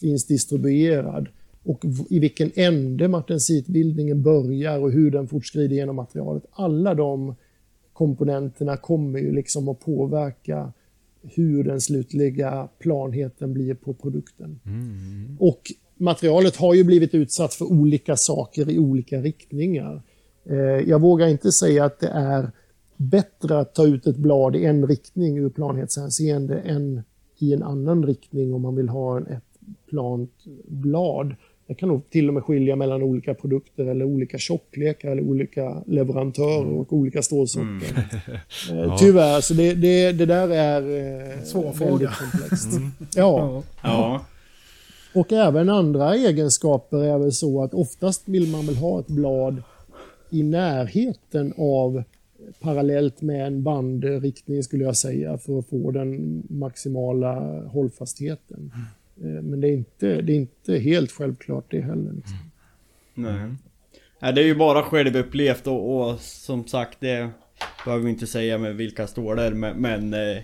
S4: finns distribuerad och i vilken ände martensitbildningen börjar och hur den fortskrider genom materialet. Alla de komponenterna kommer ju liksom att påverka hur den slutliga planheten blir på produkten. Och materialet har ju blivit utsatt för olika saker i olika riktningar. Eh, Jag vågar inte säga att det är bättre att ta ut ett blad i en riktning ur planhetshänseende än i en annan riktning om man vill ha ett plant blad. Det kan nog till och med skilja mellan olika produkter eller olika tjocklekar eller olika leverantörer och olika stålsorter. Eh, [laughs] Tyvärr, så det, det, det där är eh,
S3: Svår
S4: väldigt
S3: fråga.
S4: komplext. Ja.
S5: Ja.
S4: Och även andra egenskaper är väl så att oftast vill man väl ha ett blad i närheten av parallellt med en bandriktning skulle jag säga för att få den maximala hållfastheten. Eh, Men det är inte, det är inte helt självklart det heller. Liksom.
S5: Nej. Nej, det är ju bara självupplevt och, och som sagt det behöver vi inte säga med vilka stålar men, men eh,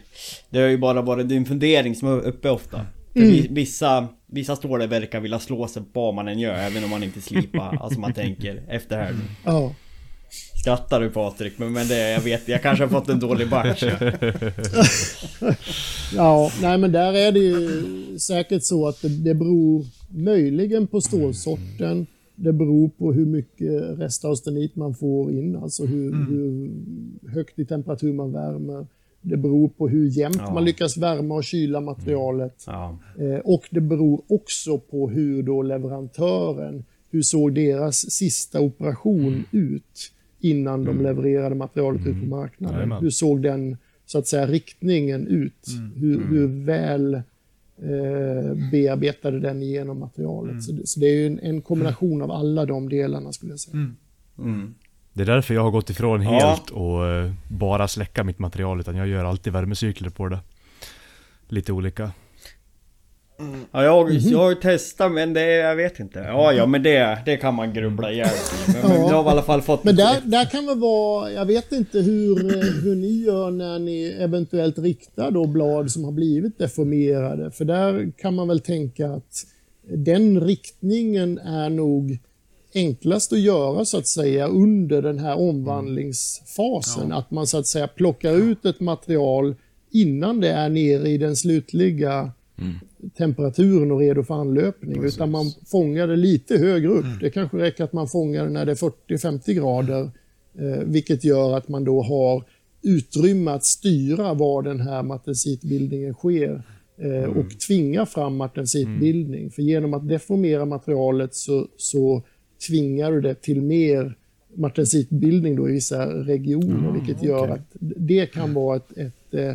S5: det har ju bara varit din fundering som är uppe ofta. Vi- Vissa, vissa stålar verkar vilja slå sig på vad man än gör även om man inte slipar. [laughs] alltså man tänker efter här.
S4: Ja.
S5: Skrattar du Patrik? Men, men det, jag vet, jag kanske har fått en dålig batch. [laughs]
S4: Ja, nej men där är det ju säkert så att det, det beror möjligen på stålsorten. Det beror på hur mycket restaustenit man får in, alltså hur, hur högt i temperatur man värmer. Det beror på hur jämnt
S5: Ja.
S4: man lyckas värma och kyla materialet.
S5: Ja.
S4: Eh, och det beror också på hur då leverantören, hur såg deras sista operation ut innan de levererade materialet ut på marknaden?
S6: Jajamän.
S4: Hur såg den så att säga riktningen ut? Hur, hur väl eh, bearbetade den igenom materialet? Så, det, så det är en, en kombination av alla de delarna skulle jag säga.
S5: Mm.
S6: Det är därför jag har gått ifrån
S5: Ja.
S6: helt och eh, bara släcka mitt material utan jag gör alltid värmecykler på det. Lite olika.
S5: Ja, jag, jag har ju testat men det, jag vet inte. Ja, ja men det, det kan man grubbla ihjäl. Men, men
S4: Ja.
S5: jag har i alla fall fått
S4: Men där, där kan väl vara, jag vet inte hur, eh, hur ni gör när ni eventuellt riktar då blad som har blivit deformerade. För där kan man väl tänka att den riktningen är nog enklast att göra så att säga under den här omvandlingsfasen. Att man så att säga plockar ut ett material innan det är nere i den slutliga temperaturen och redo för anlöpning. Utan man fångar det lite högre upp. Det kanske räcker att man fångar det när det är 40-50 grader. Eh, vilket gör att man då har utrymme att styra var den här martensitbildningen sker. Eh, och tvinga fram martensitbildning. För genom att deformera materialet så, så tvingar du det till mer martensitbildning då i vissa regioner. vilket gör att det kan vara ett, ett eh,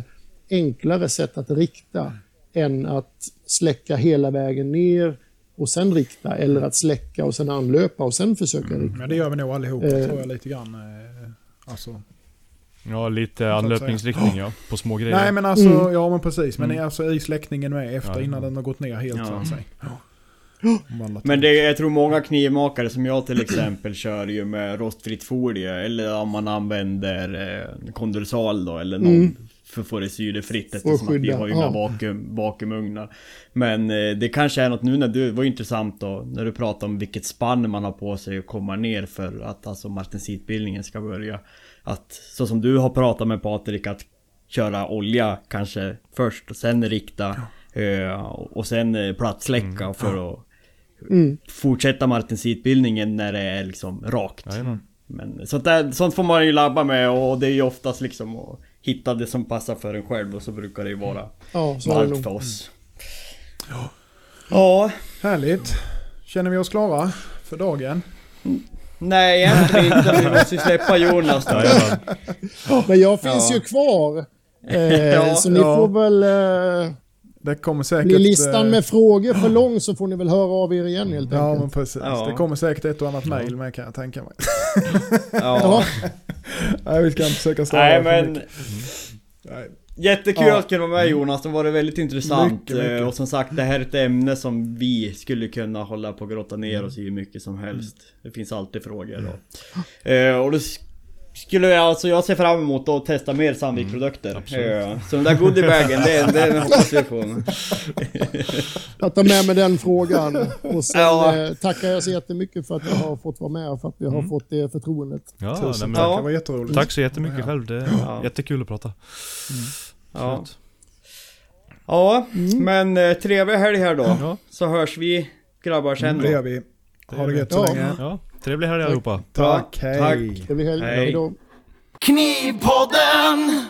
S4: enklare sätt att rikta än att släcka hela vägen ner och sen rikta eller att släcka och sen anlöpa och sen försöka rikta.
S3: Men det gör vi nog allihopa
S4: Eh.
S3: tror jag lite grann. eh, Alltså,
S6: Ja, lite anlöpningsriktning ja. På små grejer.
S3: Nej men alltså,
S4: Mm.
S3: ja men precis. Men
S6: Mm.
S3: alltså i släckningen med efter
S6: Ja.
S3: innan den har gått ner helt
S5: Ja.
S3: så att säga.
S5: Men det, jag tror många knivmakare som jag till exempel kör ju med rostfritt folie eller om man använder eh, kondorsal då eller någon
S4: Mm.
S5: för att få det syrefritt eftersom att vi har ju
S4: ja.
S5: inga vakuum, vakuumugnar. Men eh, det kanske är något nu när du, det var intressant då när du pratade om vilket spann man har på sig att komma ner för att alltså martensitbildningen ska börja. Att så som du har pratat med Patrik att köra olja kanske först och sen rikta eh, och sen eh, plattsläcka för att
S4: Mm.
S5: fortsätta martensitbildningen när det är liksom rakt.
S6: Jajamän.
S5: Men sånt, där, sånt får man ju labba med och det är ju oftast liksom att hitta det som passar för en själv och så brukar det ju vara
S4: Ja, så är det
S5: allt för oss. Ja,
S3: Härligt. Känner vi oss klara för dagen?
S5: nej egentligen inte. Vi måste ju släppa Jonas då.
S4: Men jag finns
S5: Ja.
S4: ju kvar. Eh, [laughs]
S5: Ja,
S4: så ni
S3: ja.
S4: får väl... Eh,
S3: Det kommer säkert...
S4: blir listan
S3: eh,
S4: med frågor för lång så får ni väl höra av er igen helt
S3: Ja
S4: enkelt.
S3: men precis.
S5: Ja.
S3: Det kommer säkert ett och annat mail med kan jag tänka mig.
S5: Ja. [laughs]
S4: Ja,
S3: Nej vi ska inte försöka störa
S5: Nej men.
S3: Nej.
S5: jättekul
S3: Ja.
S5: att kunna vara med Jonas. Det var det väldigt intressant.
S3: Mycket, mycket.
S5: Eh, Och som sagt det här är ett ämne som vi skulle kunna hålla på och grotta ner oss i hur mycket som helst. Det finns alltid frågor då. Eh, Och då sk- skulle jag alltså, jag ser fram emot att testa mer Sandvik-produkter. Eh, Så den där goodiebagen, den, den hoppas vi på.
S4: jag tar med mig den frågan. Och sen
S5: Ja.
S4: eh, tackar jag så jättemycket för att jag har fått vara med och för att vi har fått det förtroendet.
S6: Ja, nej,
S3: Tusen
S6: men,
S3: tack,
S5: Ja.
S3: det var jätteroligt.
S6: Tack så jättemycket själv. Det är
S5: Ja.
S6: jättekul att prata.
S5: Ja,
S6: Absolut.
S5: ja men eh, trevlig helg här då.
S6: Ja.
S5: Så hörs vi grabbar sen
S3: Det gör vi. Ha det gött så
S4: Ja.
S3: länge.
S6: Trevlig helg allihopa.
S3: Tack, hej.
S5: Tack.
S4: Trevlig helg.
S5: Hej.
S1: Knivpodden!